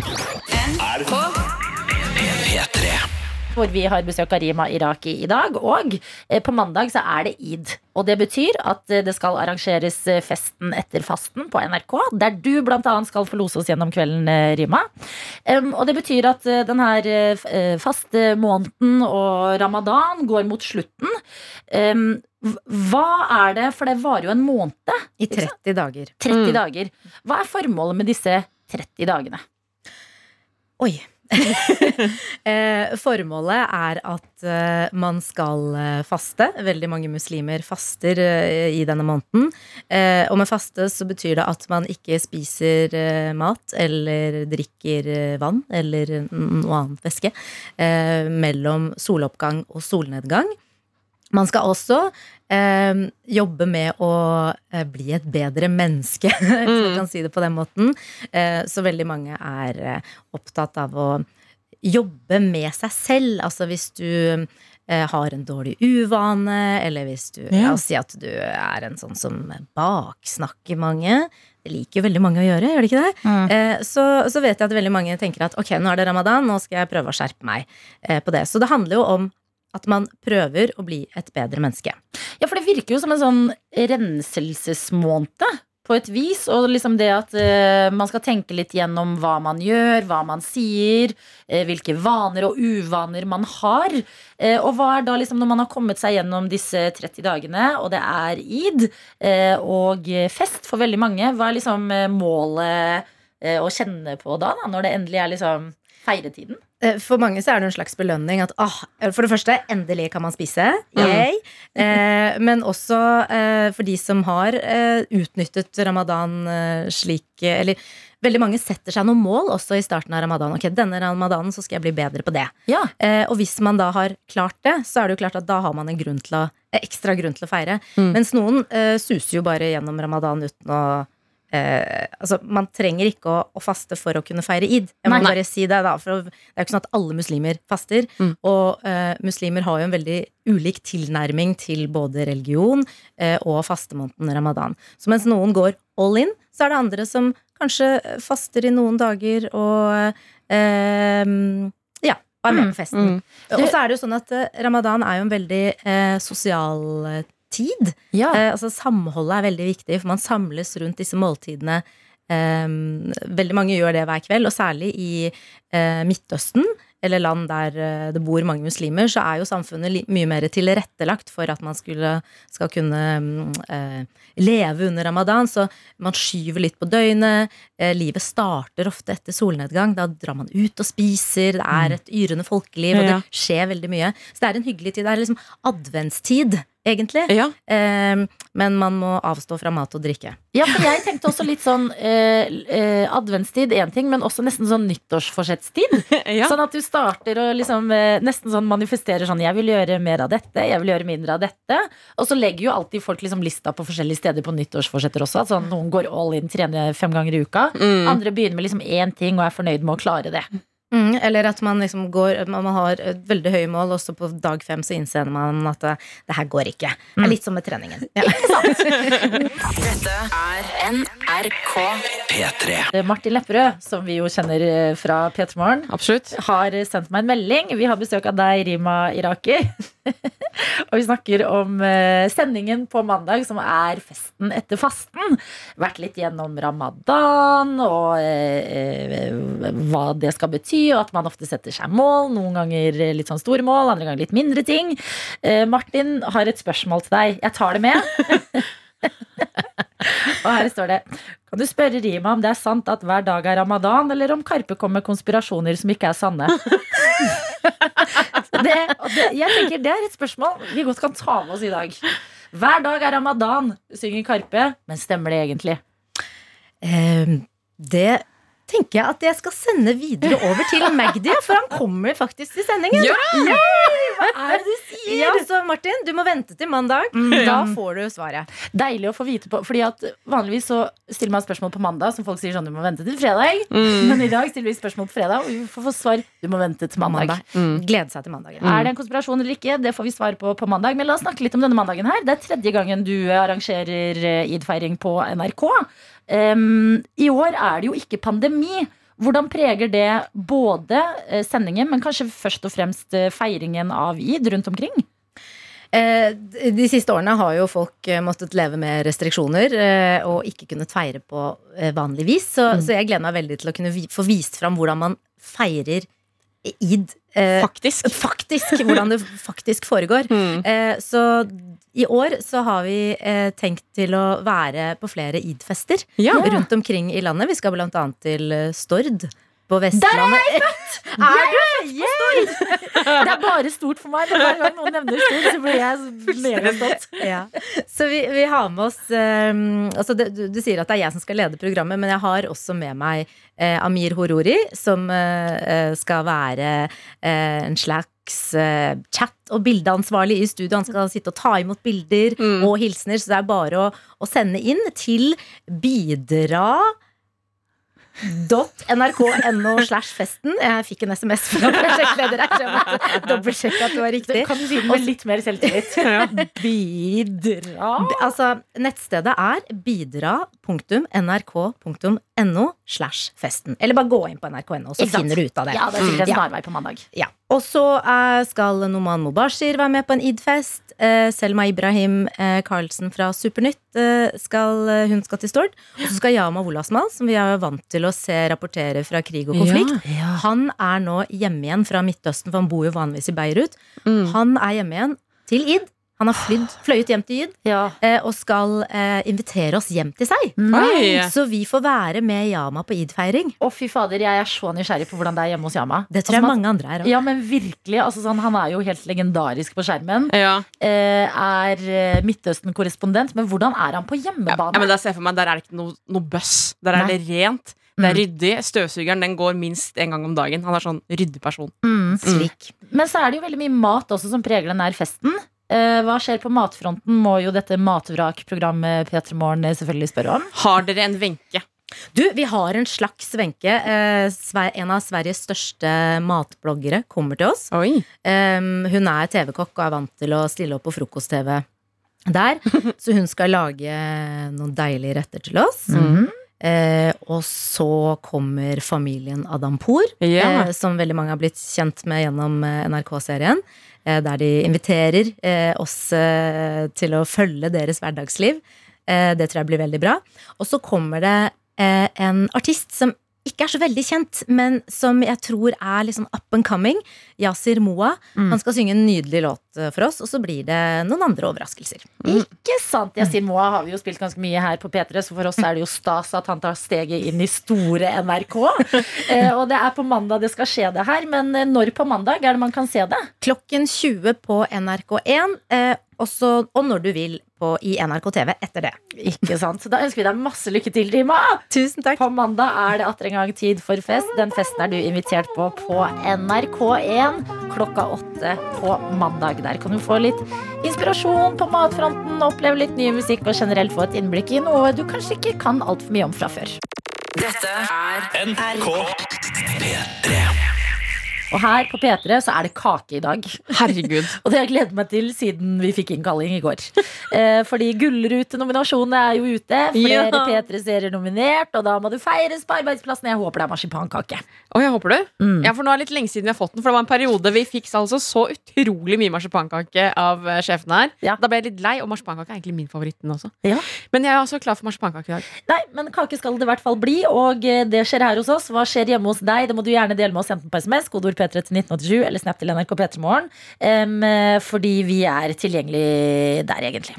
B: P3.
D: Hvor vi har besøk av Rima Iraki i dag. Og eh, på mandag så er det id. Og det betyr at eh, det skal arrangeres eh, Festen etter fasten på NRK. Der du bl.a. skal få lose oss gjennom kvelden, eh, Rima. Og det betyr at eh, den her faste måneden og ramadan går mot slutten. Hva er det, for det varer jo en måned.
G: I 30 dager.
D: 30
E: Mm.
D: dager. Hva er formålet med disse 30 dagene?
G: Oi. eh, formålet er at eh, man skal eh, faste. Veldig mange muslimer faster i denne måneden. Og med faste så betyr det at man ikke spiser mat eller drikker vann eller noe annet væske mellom soloppgang og solnedgang. Man skal også eh, jobbe med å eh, bli et bedre menneske, hvis man kan si det på den måten. Eh, så veldig mange er eh, opptatt av å jobbe med seg selv. Altså hvis du eh, har en dårlig uvane, eller hvis du
E: Ja.
G: Si at du er en sånn som baksnakker mange. Det liker jo veldig mange å gjøre, gjør det ikke det? Eh, så, så vet jeg at veldig mange tenker at ok, nå er det ramadan, nå skal jeg prøve å skjerpe meg eh, på det. Så det handler jo om at man prøver å bli et bedre menneske.
D: Ja, for det virker jo som en sånn renselsesmåned på et vis. Og liksom det at uh, man skal tenke litt gjennom hva man gjør, hva man sier, uh, hvilke vaner og uvaner man har. Uh, og hva er da liksom når man har kommet seg gjennom disse 30 dagene, og det er id og fest for veldig mange, hva er liksom målet å kjenne på da, da, når det endelig er liksom feiretiden?
G: Eh, For mange så er det en slags belønning at ah, for det første, endelig kan man spise. Yay. Eh, men også eh, for de som har eh, utnyttet ramadan eh, slik eh, Eller veldig mange setter seg noen mål også i starten av ramadan. Ok, denne ramadanen så skal jeg bli bedre på det.
D: Ja.
G: Eh, og hvis man da har klart det, så er det jo klart at da har man en grunn til å, eh, ekstra grunn til å feire.
E: Mm.
G: Mens noen eh, suser jo bare gjennom ramadan uten å eh, altså, Man trenger ikke å, å faste for å kunne feire id. Jeg må
D: Nei.
G: bare si Det da For det er jo ikke sånn at alle muslimer faster.
E: Mm.
G: Og eh, muslimer har jo en veldig ulik tilnærming til både religion eh, og fastemåneden ramadan. Så mens noen går all in, så er det andre som kanskje faster i noen dager og eh, ja, er med på festen.
E: Mm.
G: Og så er det jo sånn at eh, ramadan er jo en veldig eh, sosial tid.
D: Ja.
G: Eh, altså Samholdet er veldig viktig, for man samles rundt disse måltidene. Eh, veldig mange gjør det hver kveld, og særlig i eh, Midtøsten, eller land der eh, det bor mange muslimer, så er jo samfunnet mye mer tilrettelagt for at man skulle, skal kunne mm, eh, leve under ramadan. Så man skyver litt på døgnet. Eh, livet starter ofte etter solnedgang. Da drar man ut og spiser. Det er et yrende folkeliv, og det skjer veldig mye. Så det er en hyggelig tid. Det er liksom adventstid, egentlig.
E: Ja.
G: Eh, men man må avstå fra mat og drikke.
D: Ja, for jeg tenkte også litt sånn eh, eh, adventstid, én ting, men også nesten sånn nyttårsforsettstid.
E: ja.
D: Sånn at du starter og liksom eh, nesten sånn manifesterer sånn 'jeg vil gjøre mer av dette', 'jeg vil gjøre mindre av dette'. Og så legger jo alltid folk liksom lista på forskjellige steder på nyttårsforsetter også. At sånn, noen går all in, trener fem ganger i uka.
E: Mm.
D: Andre begynner med liksom én ting og er fornøyd med å klare det.
G: Mm, eller at man liksom går man man har et veldig høye mål, og så på dag fem så innser man at det, det her går ikke. Det er litt som med treningen. Ja.
C: Dette er NRK.
B: P3.
D: Eh, Martin Lepperød, som vi jo kjenner eh, fra P3 Morgen, har sendt meg en melding. Vi har besøk av deg, Rima Iraki. og vi snakker om eh, sendingen på mandag, som er festen etter fasten. Vært litt gjennom ramadan og eh, eh, hva det skal bety, og at man ofte setter seg mål. Noen ganger litt sånn store mål, andre ganger litt mindre ting. Eh, Martin har et spørsmål til deg. Jeg tar det med. og her står det Kan du spørre Rima om det er sant at hver dag er ramadan, eller om Karpe kommer med konspirasjoner som ikke er sanne? det, det, jeg tenker det er et spørsmål vi godt kan ta med oss i dag. Hver dag er ramadan, synger Karpe, men stemmer det egentlig?
G: Eh, det tenker jeg at jeg skal sende videre over til Magdi, for han kommer faktisk til sendingen.
D: Hva er det du sier?
G: Ja, så Martin, du må vente til mandag. Da får du svaret.
D: Deilig å få vite på. Fordi at Vanligvis så stiller man spørsmål på mandag som folk sier sånn du må vente til fredag.
E: Mm.
D: Men i dag stiller vi spørsmål på fredag, og vi får få svar du må vente til mandag.
E: Mm.
G: Glede seg til mandag.
D: Er det en konspirasjon eller ikke? Det får vi svar på på mandag. Men la oss snakke litt om denne mandagen her. Det er tredje gangen du arrangerer eh, id-feiring på NRK. Um, I år er det jo ikke pandemi. Hvordan preger det både eh, sendingen, men kanskje først og fremst eh, feiringen av id rundt omkring?
G: Eh, De siste årene har jo folk måttet leve med restriksjoner og ikke kunnet feire på vanlig vis. Så, så jeg gleder meg veldig til å kunne få vist fram hvordan man feirer id. eh,
E: Faktisk.
G: Faktisk, hvordan det faktisk foregår.
E: Mm.
G: Eh, så i år så har vi eh, tenkt til å være på flere id-fester
E: Ja.
G: rundt omkring i landet. Vi skal annet til eh, Stord på Vestlandet.
D: Er du født på Stord? Det er bare stort for meg. men Hver gang noen nevner Stord, så blir jeg megastolt.
G: Ja. Så vi, vi har med oss um, altså det, du, du sier at det er jeg som skal lede programmet, men jeg har også med meg eh, Amir Horori, som eh, eh, skal være eh, en slags slags eh, chat- og bildeansvarlig i studio. Han skal sitte og ta imot bilder
E: Mm.
G: og hilsener, så det er bare å, å sende inn til bidra .nrk.no slash festen. Jeg fikk en SMS fra prosjektleder her, så jeg måtte dobbeltsjekke at det var riktig.
D: Kan du si det med litt mer selvtillit? Bidra
G: Altså, nettstedet er bidra.nrk.no slash festen. Eller bare gå inn på nrk.no, så finner du ut av det.
D: Ja, det er sikkert en snarvei på mandag.
G: Ja. Og så eh, skal Noman Mobashir være med på en id-fest. Eh, Selma Ibrahim eh, Karlsen fra Supernytt eh, skal, eh, hun skal til Stord. Og så skal Yama Wolasmal, som vi er vant til å se rapportere fra krig og konflikt. Han er nå hjemme igjen fra Midtøsten, for han bor jo vanligvis i Beirut.
E: Mm.
G: Han er hjemme igjen til id. Han har flydd, fløyet hjem til id
D: Ja.
G: eh, og skal eh, invitere oss hjem til seg.
E: Oi.
G: Så vi får være med Yama på id-feiring.
D: Å, fy fader, jeg er så nysgjerrig på hvordan det er hjemme hos Yama.
G: Det tror jeg
D: Altså, man-
G: mange andre er også.
D: Ja, men virkelig. Altså, sånn, han er jo helt legendarisk på skjermen.
E: Ja.
D: Eh, er eh, Midtøsten-korrespondent, men hvordan er han på hjemmebane?
E: Ja, men der ser jeg for meg Der er det ikke noe, noe bøss. Der er
G: Nei.
E: det rent. Det er ryddig. Støvsugeren den går minst en gang om dagen. Han er sånn ryddig person.
G: Mm, slik.
D: Men så er det jo veldig mye mat også som preger den her festen. Eh, hva skjer på matfronten, må jo dette matvrakprogrammet P3 Morgen selvfølgelig spørre om.
E: Har dere en Wenche?
G: Du, vi har en slags Wenche. Eh, en av Sveriges største matbloggere kommer til oss.
E: Oi.
G: Um, hun er TV-kokk og er vant til å stille opp på frokost-TV der. Så hun skal lage noen deilige retter til oss.
E: Mm.
G: Eh, og så kommer familien Adampour,
E: Ja.
G: eh, som veldig mange har blitt kjent med gjennom NRK-serien. Eh, der de inviterer eh, oss eh, til å følge deres hverdagsliv. Det tror jeg blir veldig bra. Og så kommer det en artist som ikke er så veldig kjent, men som jeg tror er litt sånn up and coming. Yasir Moa.
D: Mm.
G: Han skal synge en nydelig låt eh, for oss, og så blir det noen andre overraskelser.
D: Ikke sant? Yasir Moa har vi jo spilt ganske mye her på P3, så for oss er det jo stas at han tar steget inn i store NRK. Eh, og det er på mandag det skal skje det her, men eh, når på mandag er det man kan se det?
G: Klokken 20 på NRK1, eh, også, og når du vil på, i NRK TV etter det.
D: Ikke sant? Da ønsker vi deg masse lykke til, Rima!
G: Tusen takk.
D: På mandag er det atter en gang tid for fest. Den festen er du invitert på på NRK1 klokka åtte på mandag. Der kan du få litt inspirasjon på matfronten, oppleve litt ny musikk og generelt få et innblikk i noe du kanskje ikke kan altfor mye om fra før.
C: Dette er
B: NRK P3.
D: Og her på P3 så er det kake i dag.
E: Herregud.
D: Og det har jeg gledet meg til siden vi fikk innkalling i går. Eh, fordi Gullrute-nominasjonene er jo ute. Flere
E: Ja.
D: P3-serier nominert, og da må du feires på arbeidsplassen. Jeg håper det er marsipankake.
E: Å, jeg håper du.
D: Mm.
E: Ja, for nå er det litt lenge siden vi har fått den. For det var en periode vi fikk altså så utrolig mye marsipankake av sjefen sjefene her.
D: Ja.
E: Da ble jeg litt lei, og marsipankake er egentlig min favoritt også.
D: Ja.
E: Men jeg er også klar for marsipankake i dag.
D: Nei, men kake skal det i hvert fall bli, og eh, det skjer her hos oss. Hva skjer hjemme hos deg? Det må du gjerne dele med oss enten på SMS, kodeord P3 til 1987, eller snap til NRK P3morgen. Um, fordi vi er tilgjengelig der, egentlig.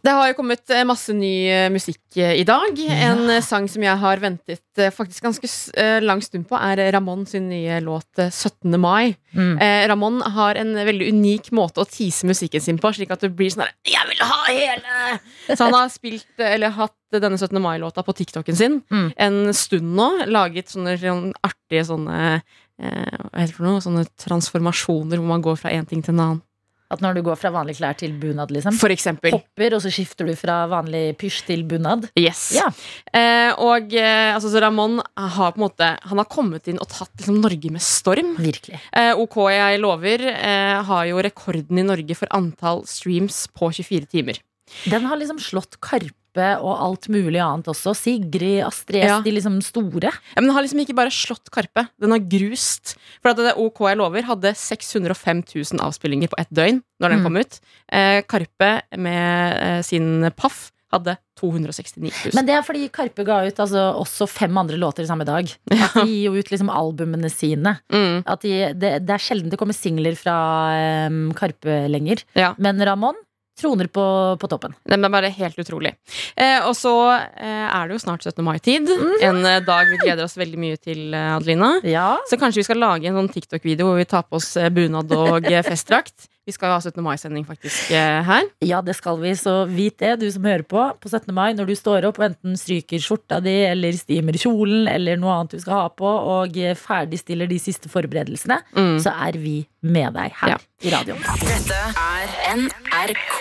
E: Det har jo kommet eh, masse ny eh, musikk eh, i dag. En eh, sang som jeg har ventet eh, faktisk ganske eh, lang stund på, er Ramón sin nye låt eh, 17. mai.
D: Mm.
E: Eh, Ramón har en veldig unik måte å tease musikken sin på, slik at det blir sånn her Jeg vil ha hele! Så han har spilt, eh, eller hatt denne 17. mai-låta på TikToken sin
D: Mm.
E: en stund nå. Laget sånne, sånne artige sånne eh, Hva heter det for noe? Sånne transformasjoner hvor man går fra én ting til en annen.
D: At når du går fra vanlige klær til bunad, liksom.
E: For eksempel.
D: Hopper, og så skifter du fra vanlig pysj til bunad.
E: Yes.
D: Ja.
E: Eh, og eh, altså, så Ramón har på en måte Han har kommet inn og tatt liksom, Norge med storm.
D: Virkelig.
E: Eh, OK, jeg lover eh, har jo rekorden i Norge for antall streams på 24 timer.
D: Den har liksom slått Karpe og alt mulig annet også. Sigrid, Astrid
E: Ja.
D: de liksom store.
E: Ja, men den har liksom ikke bare slått Karpe, den har grust. For at det OK jeg lover hadde 605 000 avspillinger på ett døgn når den
D: Mm.
E: kom ut. Eh, Karpe med eh, sin Paff hadde 269 000.
D: Men det er fordi Karpe ga ut altså, også fem andre låter samme dag. At de gir jo ut liksom albumene sine.
E: mm,
D: At de, det, det er sjelden det kommer singler fra um, Karpe lenger.
E: Ja.
D: Men Ramón troner på, på toppen.
E: Det er bare helt utrolig. Eh, og så eh, er det jo snart 17. mai-tid. En eh, dag vi gleder oss veldig mye til, eh, Adelina.
D: Ja.
E: Så kanskje vi skal lage en sånn TikTok-video hvor vi tar på oss eh, bunad og festdrakt. Vi skal jo ha 17. mai-sending faktisk eh, her.
D: Ja, det skal vi, så vit det, du som hører på. På 17. mai, når du står opp og enten stryker skjorta di eller stimer kjolen eller noe annet du skal ha på, og ferdigstiller de siste forberedelsene,
E: Mm.
D: så er vi med deg her
E: Ja.
D: i radioen.
A: Dette er NRK.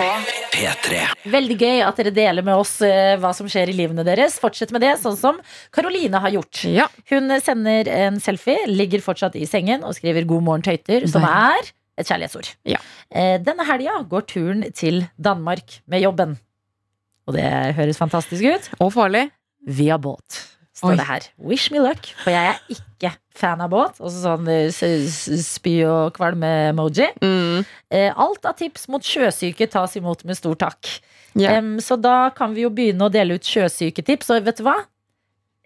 B: P3.
D: Veldig gøy at dere deler med oss eh, hva som skjer i livene deres. Fortsett med det, sånn som Karoline har gjort.
E: Ja.
D: Hun sender en selfie, ligger fortsatt i sengen og skriver 'God morgen, tøyter', som er et kjærlighetsord.
E: Ja.
D: Eh, Denne helga går turen til Danmark med jobben. Og det høres fantastisk ut.
E: Og farlig.
D: Via båt, står
E: Oi.
D: det her. Wish me luck, for jeg er ikke fan av båt. Og sånn eh, spy- og kvalme-emoji.
E: Mm.
D: Eh, Alt av tips mot sjøsyke tas imot med stor takk.
E: Yeah.
D: Um, så da kan vi jo begynne å dele ut sjøsyketips. Og vet du hva?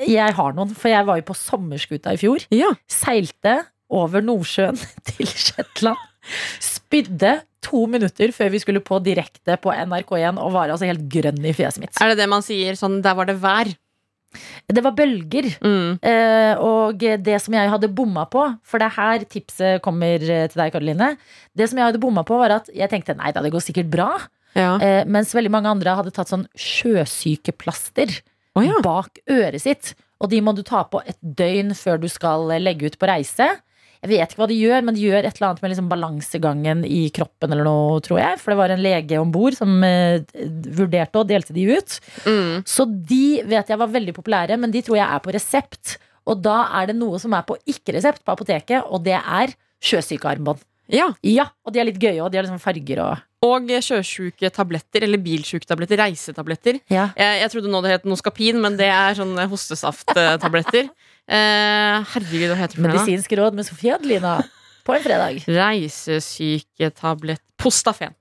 D: Jeg har noen, for jeg var jo på sommerskuta i fjor.
E: ja.
D: Seilte over Nordsjøen til Shetland. Spydde to minutter før vi skulle på direkte på NRK1 og var altså helt grønn i fjeset mitt.
E: Er det det man sier sånn Der var det vær.
D: Det var bølger.
E: Mm.
D: Eh, og det som jeg hadde bomma på, for det er her tipset kommer eh, til deg, Karoline. Det som jeg hadde bomma på, var at jeg tenkte nei da, det går sikkert bra.
E: Ja.
D: Eh, mens veldig mange andre hadde tatt sånn sjøsykeplaster
E: oh, ja.
D: bak øret sitt. Og de må du ta på et døgn før du skal legge ut på reise. Jeg vet ikke hva de gjør, men de gjør et eller annet med liksom balansegangen i kroppen eller noe, tror jeg. For det var en lege om bord som eh, vurderte og delte de ut.
E: Mm.
D: Så de vet jeg var veldig populære, men de tror jeg er på resept. Og da er det noe som er på ikke-resept på apoteket, og det er sjøsykearmbånd.
E: ja.
D: Ja, og de er litt gøye, og de har liksom farger og
E: Og sjøsjuke tabletter, eller bilsjuketabletter, reisetabletter.
D: Ja.
E: Jeg, jeg trodde nå det het Noskapin, men det er sånne hostesafttabletter. Eh, herregud, hva heter det for noe?
D: råd med Sofie Adelina på en fredag.
E: Reisesyketablett Postafen.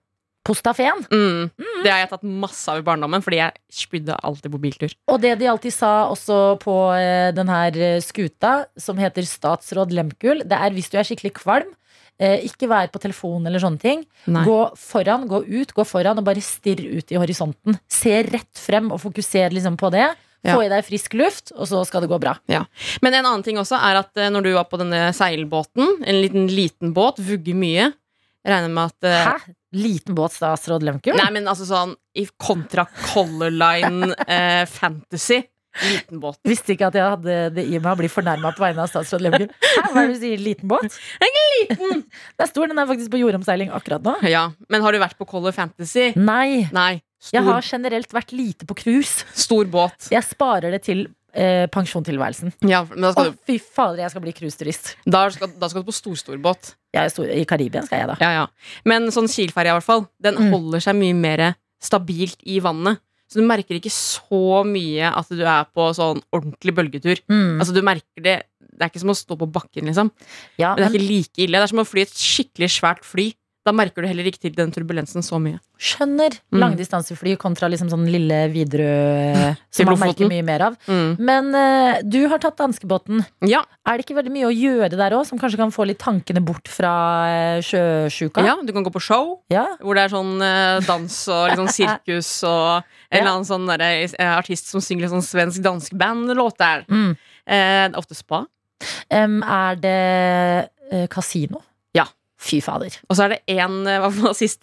D: Postafen.
E: Mm. Det har jeg tatt masse av i barndommen, fordi jeg spydde alltid på biltur.
D: Og det de alltid sa også på eh, den her eh, skuta, som heter statsråd Lemkul, det er hvis du er skikkelig kvalm, eh, ikke vær på telefonen eller sånne ting.
E: Nei.
D: Gå foran, gå ut, gå foran og bare stirr ut i horisonten. Se rett frem og fokuser liksom på det.
E: Ja.
D: Få i deg frisk luft, og så skal det gå bra.
E: Men en annen ting også er at eh, når du var på denne seilbåten, en liten liten båt, vugger mye regner med at eh,
D: Hæ? Liten båt, statsråd Lehmkuhl?
E: Nei, men altså sånn i kontra Color Line eh, Fantasy. Liten båt.
D: Visste ikke at jeg hadde det i meg å bli fornærma på vegne av statsråd Lehmkuhl. Hva er det du sier? Liten båt? liten! Det er stor, den er faktisk på jordomseiling akkurat nå.
E: Ja, Men har du vært på Color Fantasy?
D: Nei.
E: Nei.
D: Jeg har generelt vært lite på cruise.
E: stor båt.
D: Jeg sparer det til eh, pensjontilværelsen.
E: Ja, men da
D: Å,
E: du,
D: fy fader, jeg skal bli cruiseturist.
E: da skal, da skal du på
D: båt. Ja, stor, I Karibia skal jeg, da.
E: Ja, ja. Men sånn Kiel-ferja, i hvert fall, den
D: Mm.
E: holder seg mye mer stabilt i vannet. Så du merker ikke så mye at du er på sånn ordentlig bølgetur.
D: Mm.
E: Altså du merker Det Det er ikke som å stå på bakken, liksom.
D: ja,
E: Det er ikke like ille. Det er som å fly et skikkelig svært fly. Da merker du heller ikke til den turbulensen så mye.
D: skjønner
E: Mm.
D: langdistansefly kontra liksom sånn lille Widerøe, som man merker mye mer av.
E: Mm.
D: Men uh, du har tatt danskebåten.
E: Ja,
D: Er det ikke veldig mye å gjøre der òg, som kanskje kan få litt tankene bort fra uh, sjøsjuka?
E: ja, du kan gå på show.
D: Ja.
E: Hvor det er sånn uh, dans og litt sånn sirkus og en eller annen sånn der, artist som synger litt sånn svensk-dansk band-låt der.
D: Mm.
E: Ofte spa.
D: Um, er det kasino? Fy fader.
E: Og så er det en eh,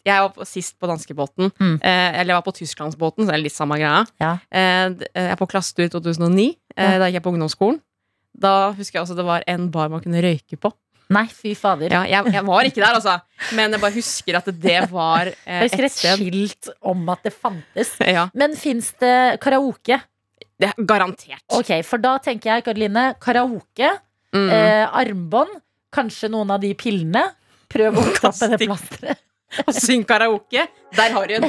E: Jeg var på, sist på danskebåten.
D: Mm.
E: Eh, eller jeg var på tysklandsbåten, så det er litt samme greia.
D: Ja.
E: Eh, jeg er på klassetur i 2009. Eh. Da gikk jeg på ungdomsskolen. Da husker jeg også det var en bar man kunne røyke på.
D: Nei, fy fader.
E: Ja, jeg, jeg var ikke der, altså. Men jeg bare husker at det var eh,
D: Jeg husker
E: et
D: et skilt om at det fantes.
E: Ja,
D: Men fins det karaoke?
E: det er garantert.
D: Ok, For da tenker jeg, Karoline, karaoke,
E: Mm.
D: eh, armbånd, kanskje noen av de pillene. Prøv å kaste det plasteret.
E: Og syng karaoke. Der har du en.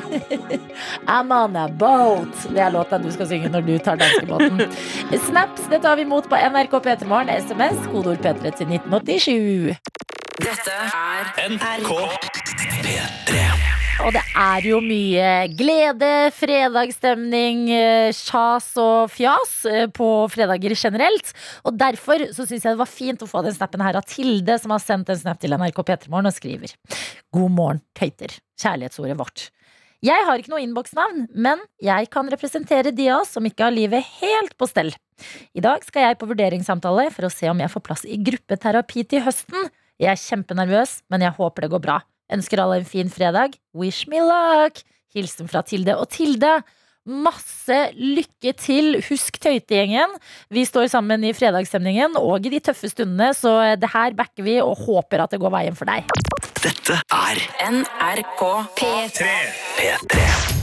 D: I'm on a boat. Det er låta du skal synge når du tar danskebåten. Snaps det tar vi imot på NRK P3morgen. SMS, kodeord P3 til 1987.
A: Dette er
B: NRK P3.
D: Og det er jo mye glede, fredagsstemning, kjas sjas og fjas eh, på fredager generelt. Og derfor så syns jeg det var fint å få den snappen her av Tilde, som har sendt en snap til NRK P3morgen og skriver God morgen, tøyter. Kjærlighetsordet vårt. Jeg har ikke noe innboksnavn, men jeg kan representere de av oss som ikke har livet helt på stell. I dag skal jeg på vurderingssamtale for å se om jeg får plass i gruppeterapi til høsten. Jeg er kjempenervøs, men jeg håper det går bra. Ønsker alle en fin fredag. Wish me luck! Hilsen fra Tilde. Og Tilde, masse lykke til! Husk Tøytegjengen. Vi står sammen i fredagsstemningen og i de tøffe stundene, så det her backer vi og håper at det går veien for deg.
B: Dette er
A: NRK P3.
B: P3.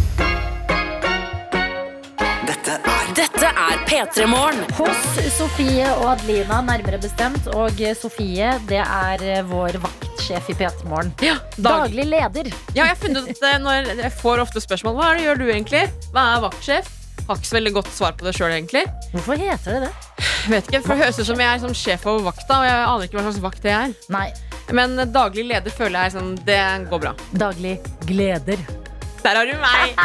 B: Dette er
A: Dette er P3 Morgen.
D: Hos Sofie og Adelina, nærmere bestemt. Og Sofie, det er vår vaktsjef i P3 Morgen.
E: Dag.
D: Daglig leder.
E: Ja, jeg har funnet ut at når jeg får ofte spørsmål Hva er det gjør du egentlig? Hva er vaktsjef? Har ikke så veldig godt svar på det sjøl, egentlig.
D: Hvorfor heter det det?
E: Jeg vet ikke, for Det høres ut som jeg er som sjef over vakta, og jeg aner ikke hva slags vakt det er.
D: Nei,
E: Men daglig leder føler jeg sånn, det går bra.
D: daglig gleder.
E: Der har du meg!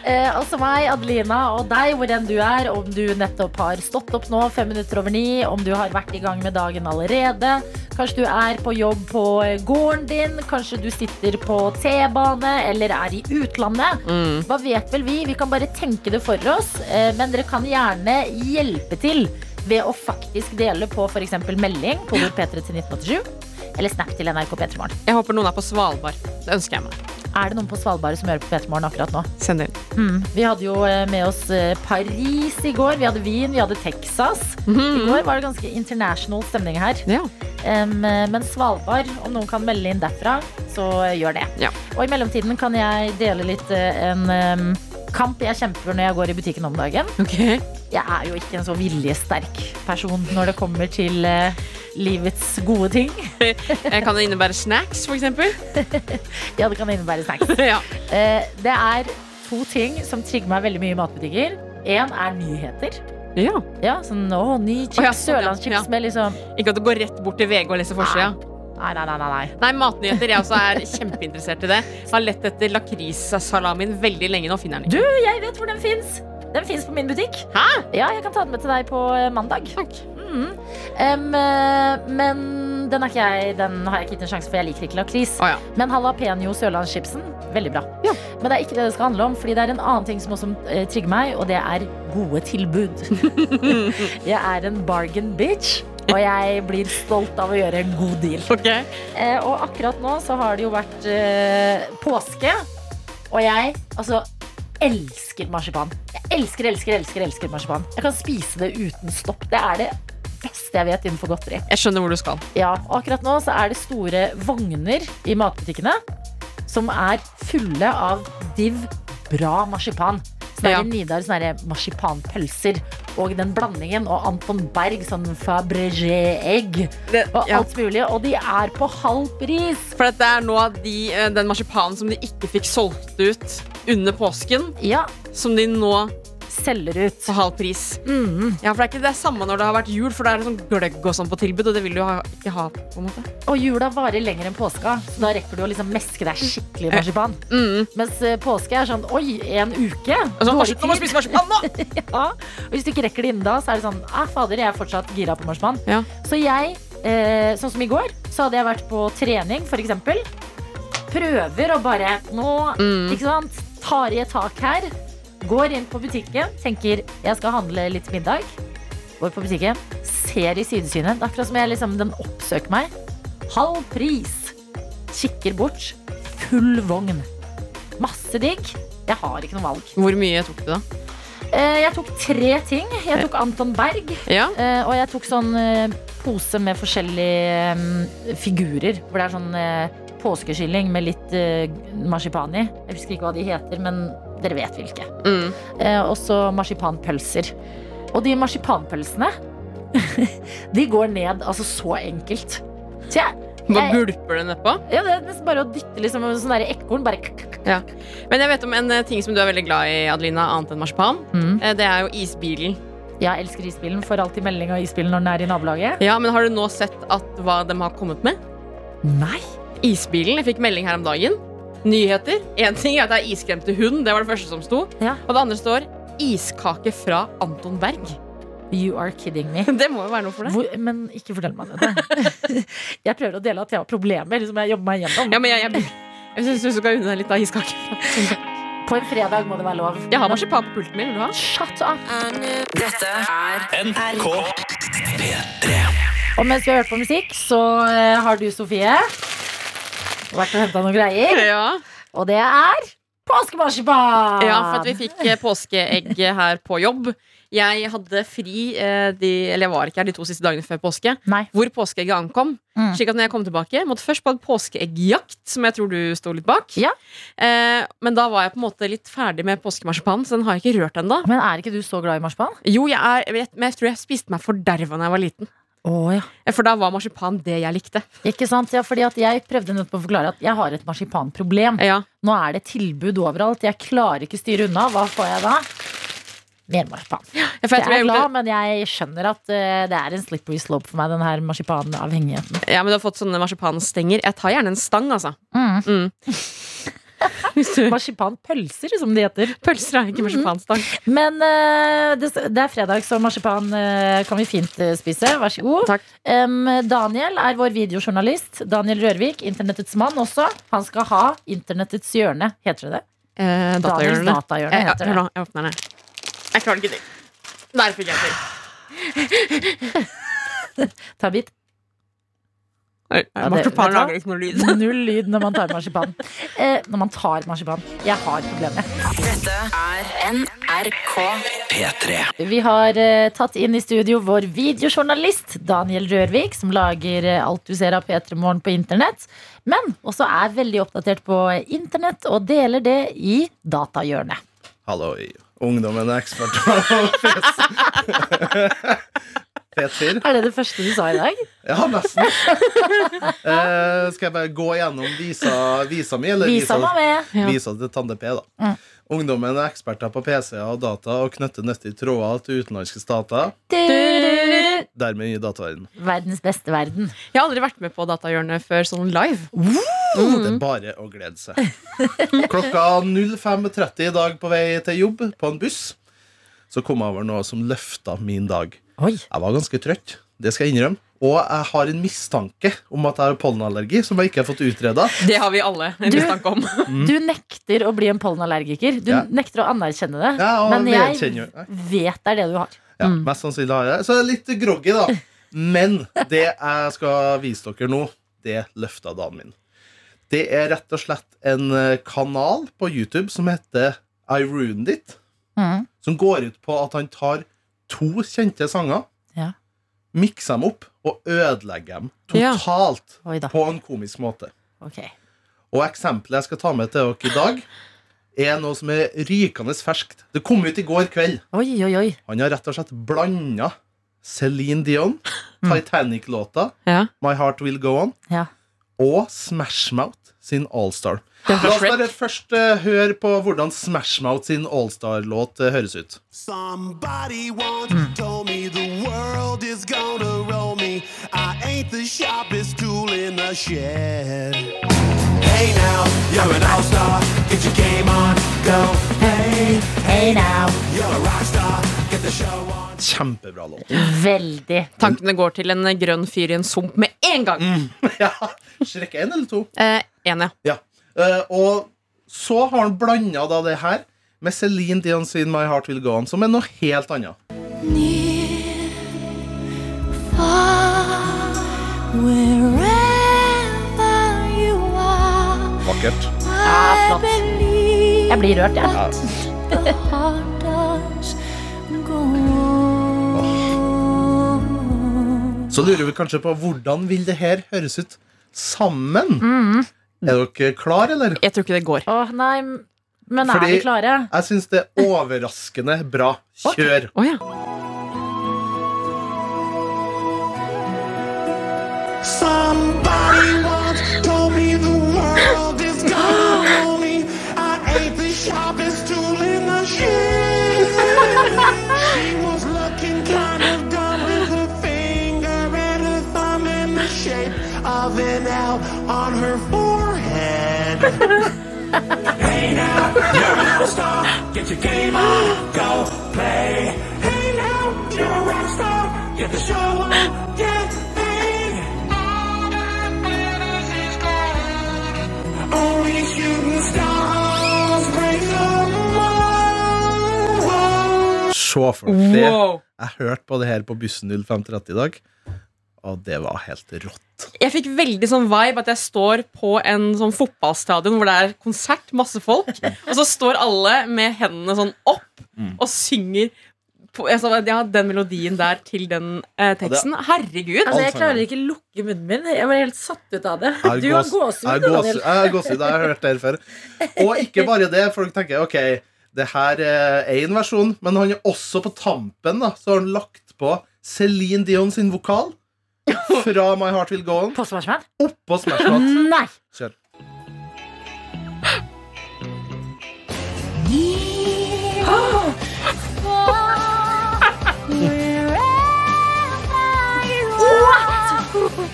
D: Eh, også meg, Adelina, og deg, hvor enn du er. Om du nettopp har stått opp nå fem minutter over ni, om du har vært i gang med dagen allerede. Kanskje du er på jobb på eh, gården din, kanskje du sitter på T-bane eller er i utlandet.
E: Mm.
D: Hva vet vel vi? Vi kan bare tenke det for oss, eh, men dere kan gjerne hjelpe til ved å faktisk dele på f.eks. melding på ord P3 til 1987. Eller snap til NRK P3morgen.
E: Jeg håper noen er på Svalbard. Det ønsker jeg meg.
D: Er det noen på Svalbard som hører på P3morgen akkurat nå?
E: Send inn.
D: Mm. Vi hadde jo eh, med oss eh, Paris i går, vi hadde Wien, vi hadde Texas. I går var det ganske international stemning her.
E: Ja.
D: Eh, men Svalbard, om noen kan melde inn derfra, så gjør det.
E: Ja.
D: Og i mellomtiden kan jeg dele litt en em, kamp jeg kjemper når jeg går i butikken om dagen.
E: Okay.
D: Jeg er jo ikke en så viljesterk person når det kommer til uh, livets gode ting.
E: Eh, Kan det innebære snacks, eksempel?
D: Ja, det kan innebære snacks.
E: ja.
D: uh, det er to ting som trigger meg veldig mye i matbutikker. Én er nyheter.
E: ja.
D: Ja, sånn, å, ny chips,
E: oh, ja.
D: sørlandschips
E: Ja.
D: med liksom
E: Ikke at du går rett bort til VG og leser forsida.
D: Nei, nei, nei, nei, nei.
E: Matnyheter. Jeg også er kjempeinteressert i det. Har lett etter lakrissalamien veldig lenge. Nå finner jeg den
D: Du, jeg vet hvor den fins! Den fins på min butikk.
E: Hæ?
D: Ja, jeg kan ta den med til deg på eh, mandag.
E: Takk.
D: Mm. Eh, men den, ikke jeg, den har jeg ikke gitt en sjanse for, jeg liker ikke lakris.
E: Oh, ja.
D: Men jalapeño sørlandschipsen, veldig bra.
E: Ja.
D: Men det er ikke det det skal handle om, Fordi det er en annen ting som også eh, trigger meg, og det er gode tilbud. jeg er en bargain bitch, og jeg blir stolt av å gjøre en god deal.
E: Ok.
D: Eh, og akkurat nå så har det jo vært eh, påske, og jeg altså elsker marsipan. Jeg elsker, elsker, elsker, elsker marsipan. Jeg kan spise det uten stopp. Det er det beste jeg vet innenfor godteri.
E: Jeg skjønner hvor du skal.
D: Ja, og akkurat nå så er det store vogner i matbutikkene som er fulle av div bra marsipan. Er
E: Ja.
D: Nidar sånne marsipanpølser og den blandingen og Anton Berg sånn Fabergé-egg og
E: ja.
D: alt mulig. Og de er på halv pris.
E: For dette er nå de, eh, den marsipanen som de ikke fikk solgt ut under påsken,
D: Ja,
E: som de nå
D: selger ut.
E: på halv pris.
D: Mm.
E: Ja, for det er ikke det samme når det har vært jul, for da er det sånn gløgg og sånn på tilbud, og det vil du ha, ikke ha, på en måte.
D: Og jula varer lenger enn påska, så da rekker du å liksom meske deg skikkelig marsipan.
E: Mm.
D: Mens eh, påske er sånn oi, en uke.
E: Altså, så,
D: Dårlig
E: nå må spise marsipan nå!
D: Ja, og hvis du ikke rekker det innen da, så er det sånn ah, fader, jeg er fortsatt gira på marsipan.
E: Ja.
D: Så jeg, eh, sånn som i går, så hadde jeg vært på trening, for eksempel. Prøver å bare nå,
E: Mm.
D: ikke sant, tar i et tak her. Går inn på butikken, tenker jeg skal handle litt middag. Går på butikken, ser i sidesynet. Det er akkurat som jeg liksom, den oppsøker meg. Halv pris. Kikker bort. Full vogn. Masse digg. Jeg har ikke noe valg.
E: Hvor mye tok du, da?
D: Eh, Jeg tok tre ting. Jeg tok Anton Berg.
E: Ja.
D: eh, Og jeg tok sånn eh, pose med forskjellige figurer. Hvor det er sånn påskekylling med litt marsipan i. Jeg husker ikke hva de heter, men dere vet hvilke.
E: Mm.
D: Eh, Og så marsipanpølser. Og de marsipanpølsene, de går ned altså så enkelt. Så jeg, jeg
E: gulper det nedpå.
D: ja, Det er nesten bare å dytte liksom sånn der ekorn. Bare k-
E: Men jeg vet om en eh, ting som du er veldig glad i, Adelina, annet enn marsipan.
D: mm.
E: Eh, Det er jo isbilen.
D: Jeg elsker isbilen. Får alltid melding av isbilen når den er i nabolaget.
E: Ja, men har du nå sett at hva de har kommet med?
D: Nei.
E: Isbilen. Jeg fikk melding her om dagen. Nyheter. Én ting er at det er iskrem til hund. Det var det første som sto.
D: Ja.
E: Og det andre står iskake fra Anton Berg.
D: You are kidding me.
E: Det må jo være noe for deg.
D: Hvor, men ikke fortell meg det. jeg prøver å dele at jeg har problemer som jeg jobber meg gjennom.
E: Ja, men jeg, jeg, jeg syns du skal unne deg litt av iskake.
D: På en fredag må det være lov.
E: Jeg har marsipan på pulten min. Vil du ha?
D: Shut up!
A: Dette er
B: NRK P3
D: Og mens vi har hørt på musikk, så eh, har du, Sofie, vært og henta noen greier.
E: Ja.
D: Og det er påskemarsipan!
E: Ja, for at vi fikk eh, påskeegg her på jobb. Jeg hadde fri eh, de, Eller jeg var ikke her de to siste dagene før påske.
D: Nei.
E: Hvor påskeegget ankom.
D: Mm.
E: Slik at når jeg kom tilbake, måtte først på en påskeeggjakt, som jeg tror du sto litt bak.
D: Ja.
E: Eh, men da var jeg på en måte litt ferdig med påskemarsipanen, så den har jeg ikke rørt ennå.
D: Men er ikke du så glad i marsipan?
E: Jo, jeg er, men jeg tror jeg spiste meg forderva da jeg var liten.
D: Å ja.
E: For da var marsipan det jeg likte.
D: Ikke sant? Ja, fordi at jeg prøvde nettopp å forklare at jeg har et marsipanproblem.
E: Ja.
D: Nå er det tilbud overalt. Jeg klarer ikke styre unna. Hva får jeg da? Mer marsipan.
E: Ja,
D: Jeg
E: jeg
D: er glad, men jeg skjønner at uh, det er en slippery slope for meg, den her marsipanavhengigheten.
E: Ja, men du har fått sånne marsipanstenger. Jeg tar gjerne en stang, altså. Mm. Du
D: Marsipanpølser, som de heter.
E: Pølser er ikke marsipanstang.
D: Men uh, det, det er fredag, så marsipan uh, kan vi fint uh, spise. Vær så god.
E: Takk.
D: Em, Daniel er vår videojournalist. Daniel Rørvik, internettets mann også. Han skal ha Internettets hjørne, heter det det?
E: Eh, datahjørnet.
D: datahjørne
E: Eh, ja,
D: heter
E: hør nå, jeg åpner det. Jeg klarer det ikke til. Der fikk jeg til.
D: Ta
E: Marsipan lager ikke noe lyd.
D: Null lyd når man tar marsipan. Eh, når man tar marsipan. Jeg har problemer.
A: Dette er NRK.
B: P3.
D: Vi har eh, tatt inn i studio vår videojournalist Daniel Rørvik, som lager eh, alt du ser av P3 Morgen på internett. Men også er veldig oppdatert på internett og deler det i datahjørnet.
H: Halloi. Ungdommen er ekspert på fjes. Fet.
D: Er det det første du sa i dag?
H: Ja, nesten. Eh, skal jeg bare gå gjennom visa, visa mi? Eller
D: Visa visa, med.
E: Ja.
H: visa til Tande P, da.
D: Mm.
H: Ungdommen er eksperter på PC-er og data og knytter nyttige tråder til utenlandske stater. Dermed i dataverden.
D: Verdens beste verden.
E: Jeg har aldri vært med på datahjørnet før sånn live.
H: Det er bare å glede seg. Klokka 05.30 i dag på vei til jobb på en buss, så kom jeg over noe som løfta min dag.
D: Oi.
H: Jeg var ganske trøtt, det skal jeg innrømme. Og jeg har en mistanke om at jeg har pollenallergi, som jeg ikke har fått utreda.
E: Det har vi alle en
D: Du-
E: mistanke om.
D: Du nekter å bli en pollenallergiker. Du
H: Ja.
D: nekter å anerkjenne det.
H: Ja, og
D: Men jeg vet det er det du har.
H: Ja, Mest sannsynlig har jeg det. Så jeg er litt groggy, da. Men det jeg skal vise dere nå, det løfta dagen min. Det er rett og slett en eh, kanal på YouTube som heter I Ruined It.
D: Mm.
H: Som går ut på at han tar to kjente sanger,
D: Ja.
H: mikse dem opp og ødelegge dem totalt
D: ja.
H: på en komisk måte.
D: Ok.
H: Og eksempelet jeg skal ta med til dere i dag, er noe som er rykende ferskt. Det kom ut i går kveld.
D: Oi, oi, oi.
H: Han har rett og slett blanda Celine Dion, Titanic-låta
E: Ja.
H: My Heart Will Go On,
D: Ja.
H: Og Smashmouth sin Allstar. La oss bare først uh, høre på hvordan Smashmouth sin Allstar-låt uh, høres ut.
I: Somebody once told me the world is gonna roll me. I ain't the sharpest tool in the shed. Hey now, you're an all-star. Get your game on, go. Hey,
D: Hey now.
I: you're a rock star. Get the show on.
H: Kjempebra låt.
D: Veldig.
E: Tankene går til en grønn fyr i en sump med en gang.
H: ja. Shrek 1 eller 2?
E: Eh, en, ja.
H: Ja. Eh, og så har han blanda det her med Celine Dion sin My Heart Will Go On, som er noe helt annet. Vakkert.
D: Ja, flott. Jeg blir rørt, jeg.
H: Så lurer vi kanskje på hvordan vil det her høres ut sammen? Er dere klar, eller?
E: Jeg tror ikke det går.
D: Åh, nei, men er
H: Fordi-
D: vi klare?
H: Jeg syns det er overraskende bra. Kjør.
E: Å ja.
I: Somebody once told me the world is gone me. I ate the sharpest tool in the shed. L on her forehead. hey now, you're a rock star. Get your game on, go play. Hey now, you're a rock star. Get the show on, get paid. Only shooting stars break the.
H: Se for.
E: Wow.
H: Jeg hørte på det her på bussen 0530 i dag. Og det var helt rått.
E: Jeg fikk veldig sånn vibe at jeg står på en sånn fotballstadion hvor det er konsert, masse folk, og så står alle med hendene sånn opp og synger på, altså, ja, den melodien der til den eh, teksten. Herregud.
D: Altså, jeg klarer ikke lukke munnen min. Jeg var helt satt ut av det. Du har gåsehud.
H: Jeg har gåsehud, jeg har hørt det før. Og ikke bare det, folk tenker ok, det her er én versjon, men han er også på tampen, da, så har han lagt på Celine Dion sin vokal fra My Heart Will Go On
D: På Smashman?
H: oppå Smash Mouth.
D: Nei!
H: Kjør.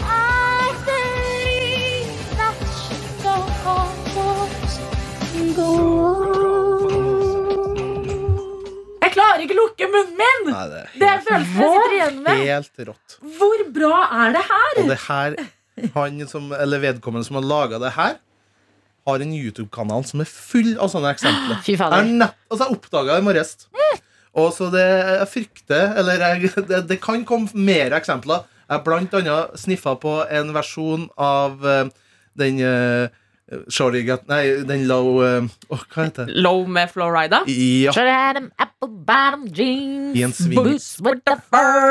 D: Jeg ikke lukke munnen min!
H: Nei, det
D: Det er
H: er
D: følelsen jeg sitter igjen med.
H: helt, rått.
D: Hvor bra er det her?
H: Og det her, han som, eller vedkommende som har laga det her, har en YouTube-kanal som er full av sånne eksempler.
D: Fy
H: Jeg,
D: fader.
H: har altså jeg oppdaga det i morges. Og så det jeg frykter Eller jeg, det, det kan komme mer eksempler. Jeg blant annet sniffa på en versjon av eh, den uh, got Nei, den low eh, hva heter det?
E: Low med Florida.
H: Ja,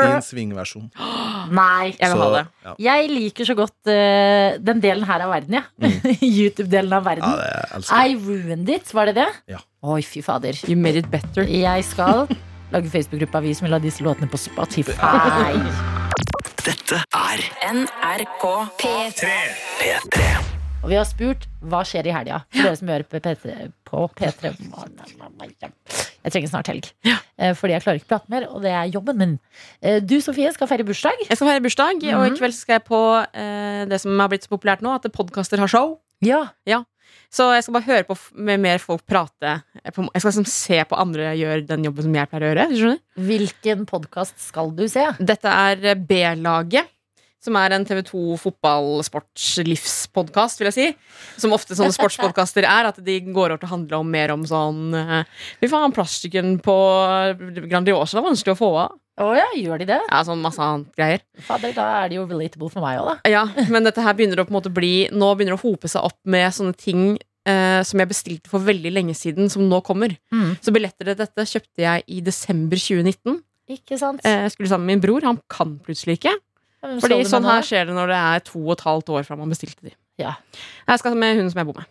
H: I en svingversjon.
D: Nei.
E: Jeg vil ha det.
H: ja.
D: Jeg liker så godt uh, den delen her av verden, ja. YouTube-delen av verden.
H: Ja.
D: I ruined it, var det det?
H: Ja.
D: Oi, fy fader.
E: You made it better.
D: Jeg skal lage Facebook-gruppa vi som vil ha disse låtene på Spotify.
B: Dette er
A: NRK P3.
B: P3.
D: Og vi har spurt hva skjer i helga. For dere som hører på P3. På P3. Jeg trenger snart helg. Eh, Fordi jeg klarer ikke prate mer, og det er jobben min. Eh, Du, Sofie, skal feire bursdag.
E: Jeg skal feire bursdag, og
D: Mhm.
E: i kveld skal jeg på eh, det som har blitt så populært nå, at podkaster har show.
D: Ja.
E: Så jeg skal bare høre på med mer folk prate. Jeg skal liksom se på andre gjøre den jobben som jeg pleier å gjøre.
D: Hvilken podkast skal du se?
E: Dette er B-laget. Som er en TV2 fotball-sportslivspodkast, vil jeg si. Som ofte sånne sportspodkaster er. At de går over til å handle om mer om sånn eh, Fy faen, plastikken på Grandiosa er vanskelig å få av.
D: Å ja, gjør de det?
E: Ja, sånn masse annet greier.
D: Fader, da er det jo relatable for meg òg, da.
E: Ja, men dette her begynner å på en måte bli Nå begynner det å hope seg opp med sånne ting eh, som jeg bestilte for veldig lenge siden, som nå kommer.
D: Mm.
E: Så billetter til dette kjøpte jeg i desember 2019.
D: Ikke sant?
E: Eh, skulle sammen med min bror. Han kan plutselig ikke.
D: Hvem
E: Fordi sånn her skjer det når det er to og et halvt år fra man bestilte de.
D: Ja.
E: Jeg skal med hun som jeg bor med.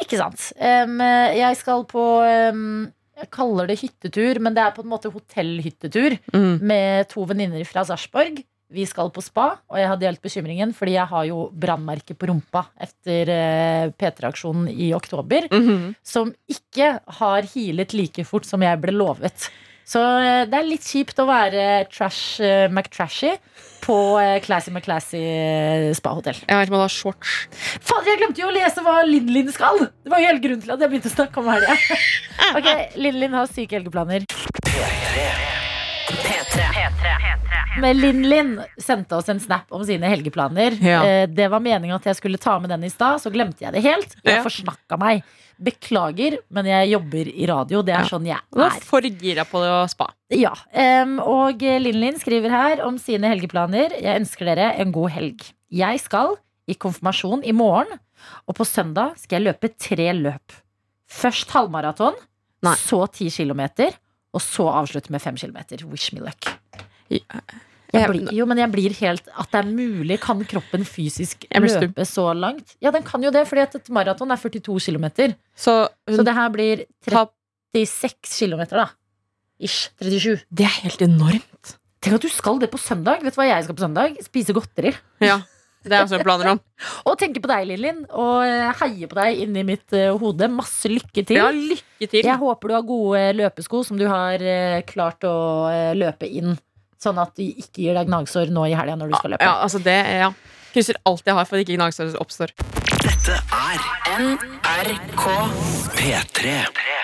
D: Ikke sant. Um, jeg skal på um, Jeg kaller det hyttetur, men det er på en måte hotellhyttetur
E: Mm.
D: med to venninner fra Sarpsborg. Vi skal på spa, og jeg har delt bekymringen fordi jeg har jo brannmerke på rumpa etter uh, P3-aksjonen i oktober,
E: Mhm.
D: som ikke har hilet like fort som jeg ble lovet. Så eh, det er litt kjipt å være trash uh, McTrashy på uh, Classy McClassy spahotell.
E: Jeg vet ikke om han har shorts.
D: Fader, jeg glemte jo å lese hva Linn Linn skal! Det var jo hele grunnen til at jeg begynte å snakke om helga. Ok, Linn Linn har syke helgeplaner. Men Linn Linn sendte oss en snap om sine helgeplaner.
E: Ja.
D: Det var meningen at jeg skulle ta med den i stad, så glemte jeg det helt. Jeg
E: Ja.
D: forsnakka meg. Beklager, men jeg jobber i radio. Det er
E: Ja.
D: sånn jeg
E: Du var
D: er.
E: for gira på det å spa.
D: Ja, Um, og Linn Linn skriver her om sine helgeplaner. Jeg ønsker dere en god helg. Jeg skal i konfirmasjon i morgen, og på søndag skal jeg løpe tre løp. Først halvmaraton, så ti kilometer, og så avslutte med fem kilometer. Wish me luck. Jeg
E: Jeg-
D: blir, jo, men jeg blir helt At det er mulig. Kan kroppen fysisk løpe så langt? Ja, den kan jo det, fordi et maraton er 42 kilometer.
E: Så,
D: Så det her blir 36 kilometer, da. Ish. 37.
E: det er helt enormt.
D: Tenk at du skal det på søndag. Vet du hva jeg skal på søndag? Spise godteri.
E: Ja, det er også planer om.
D: Og tenke på deg, Lillin. Og eh, heie på deg inni mitt uh, hode. Masse lykke til.
E: Ja, lykke til.
D: Jeg håper du har gode løpesko som du har uh, klart å uh, løpe inn. Sånn at de ikke gir deg gnagsår nå i helga når du skal løpe.
E: Ja, altså det, ja. Krysser alt jeg har for at ikke gnagsår oppstår.
B: Dette er
A: NRK
B: P3.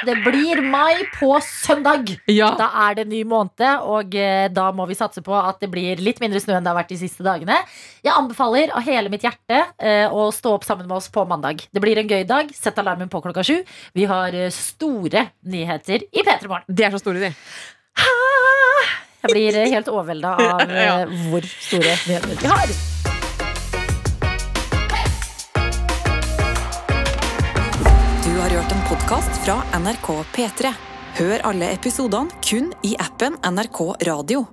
D: Det blir mai på søndag!
E: Ja.
D: Da er det ny måned, og eh, da må vi satse på at det blir litt mindre snø enn det har vært de siste dagene. Jeg anbefaler av hele mitt hjerte eh, å stå opp sammen med oss på mandag. Det blir en gøy dag. Sett alarmen på klokka sju. Vi har eh, store nyheter i P3 Morgen.
E: De er så store, de.
D: Jeg blir eh, helt overvelda av eh,
E: Ja.
D: hvor store nyheter vi har.
C: Du har hørt en podkast fra NRK P3. Hør alle episodene kun i appen NRK Radio.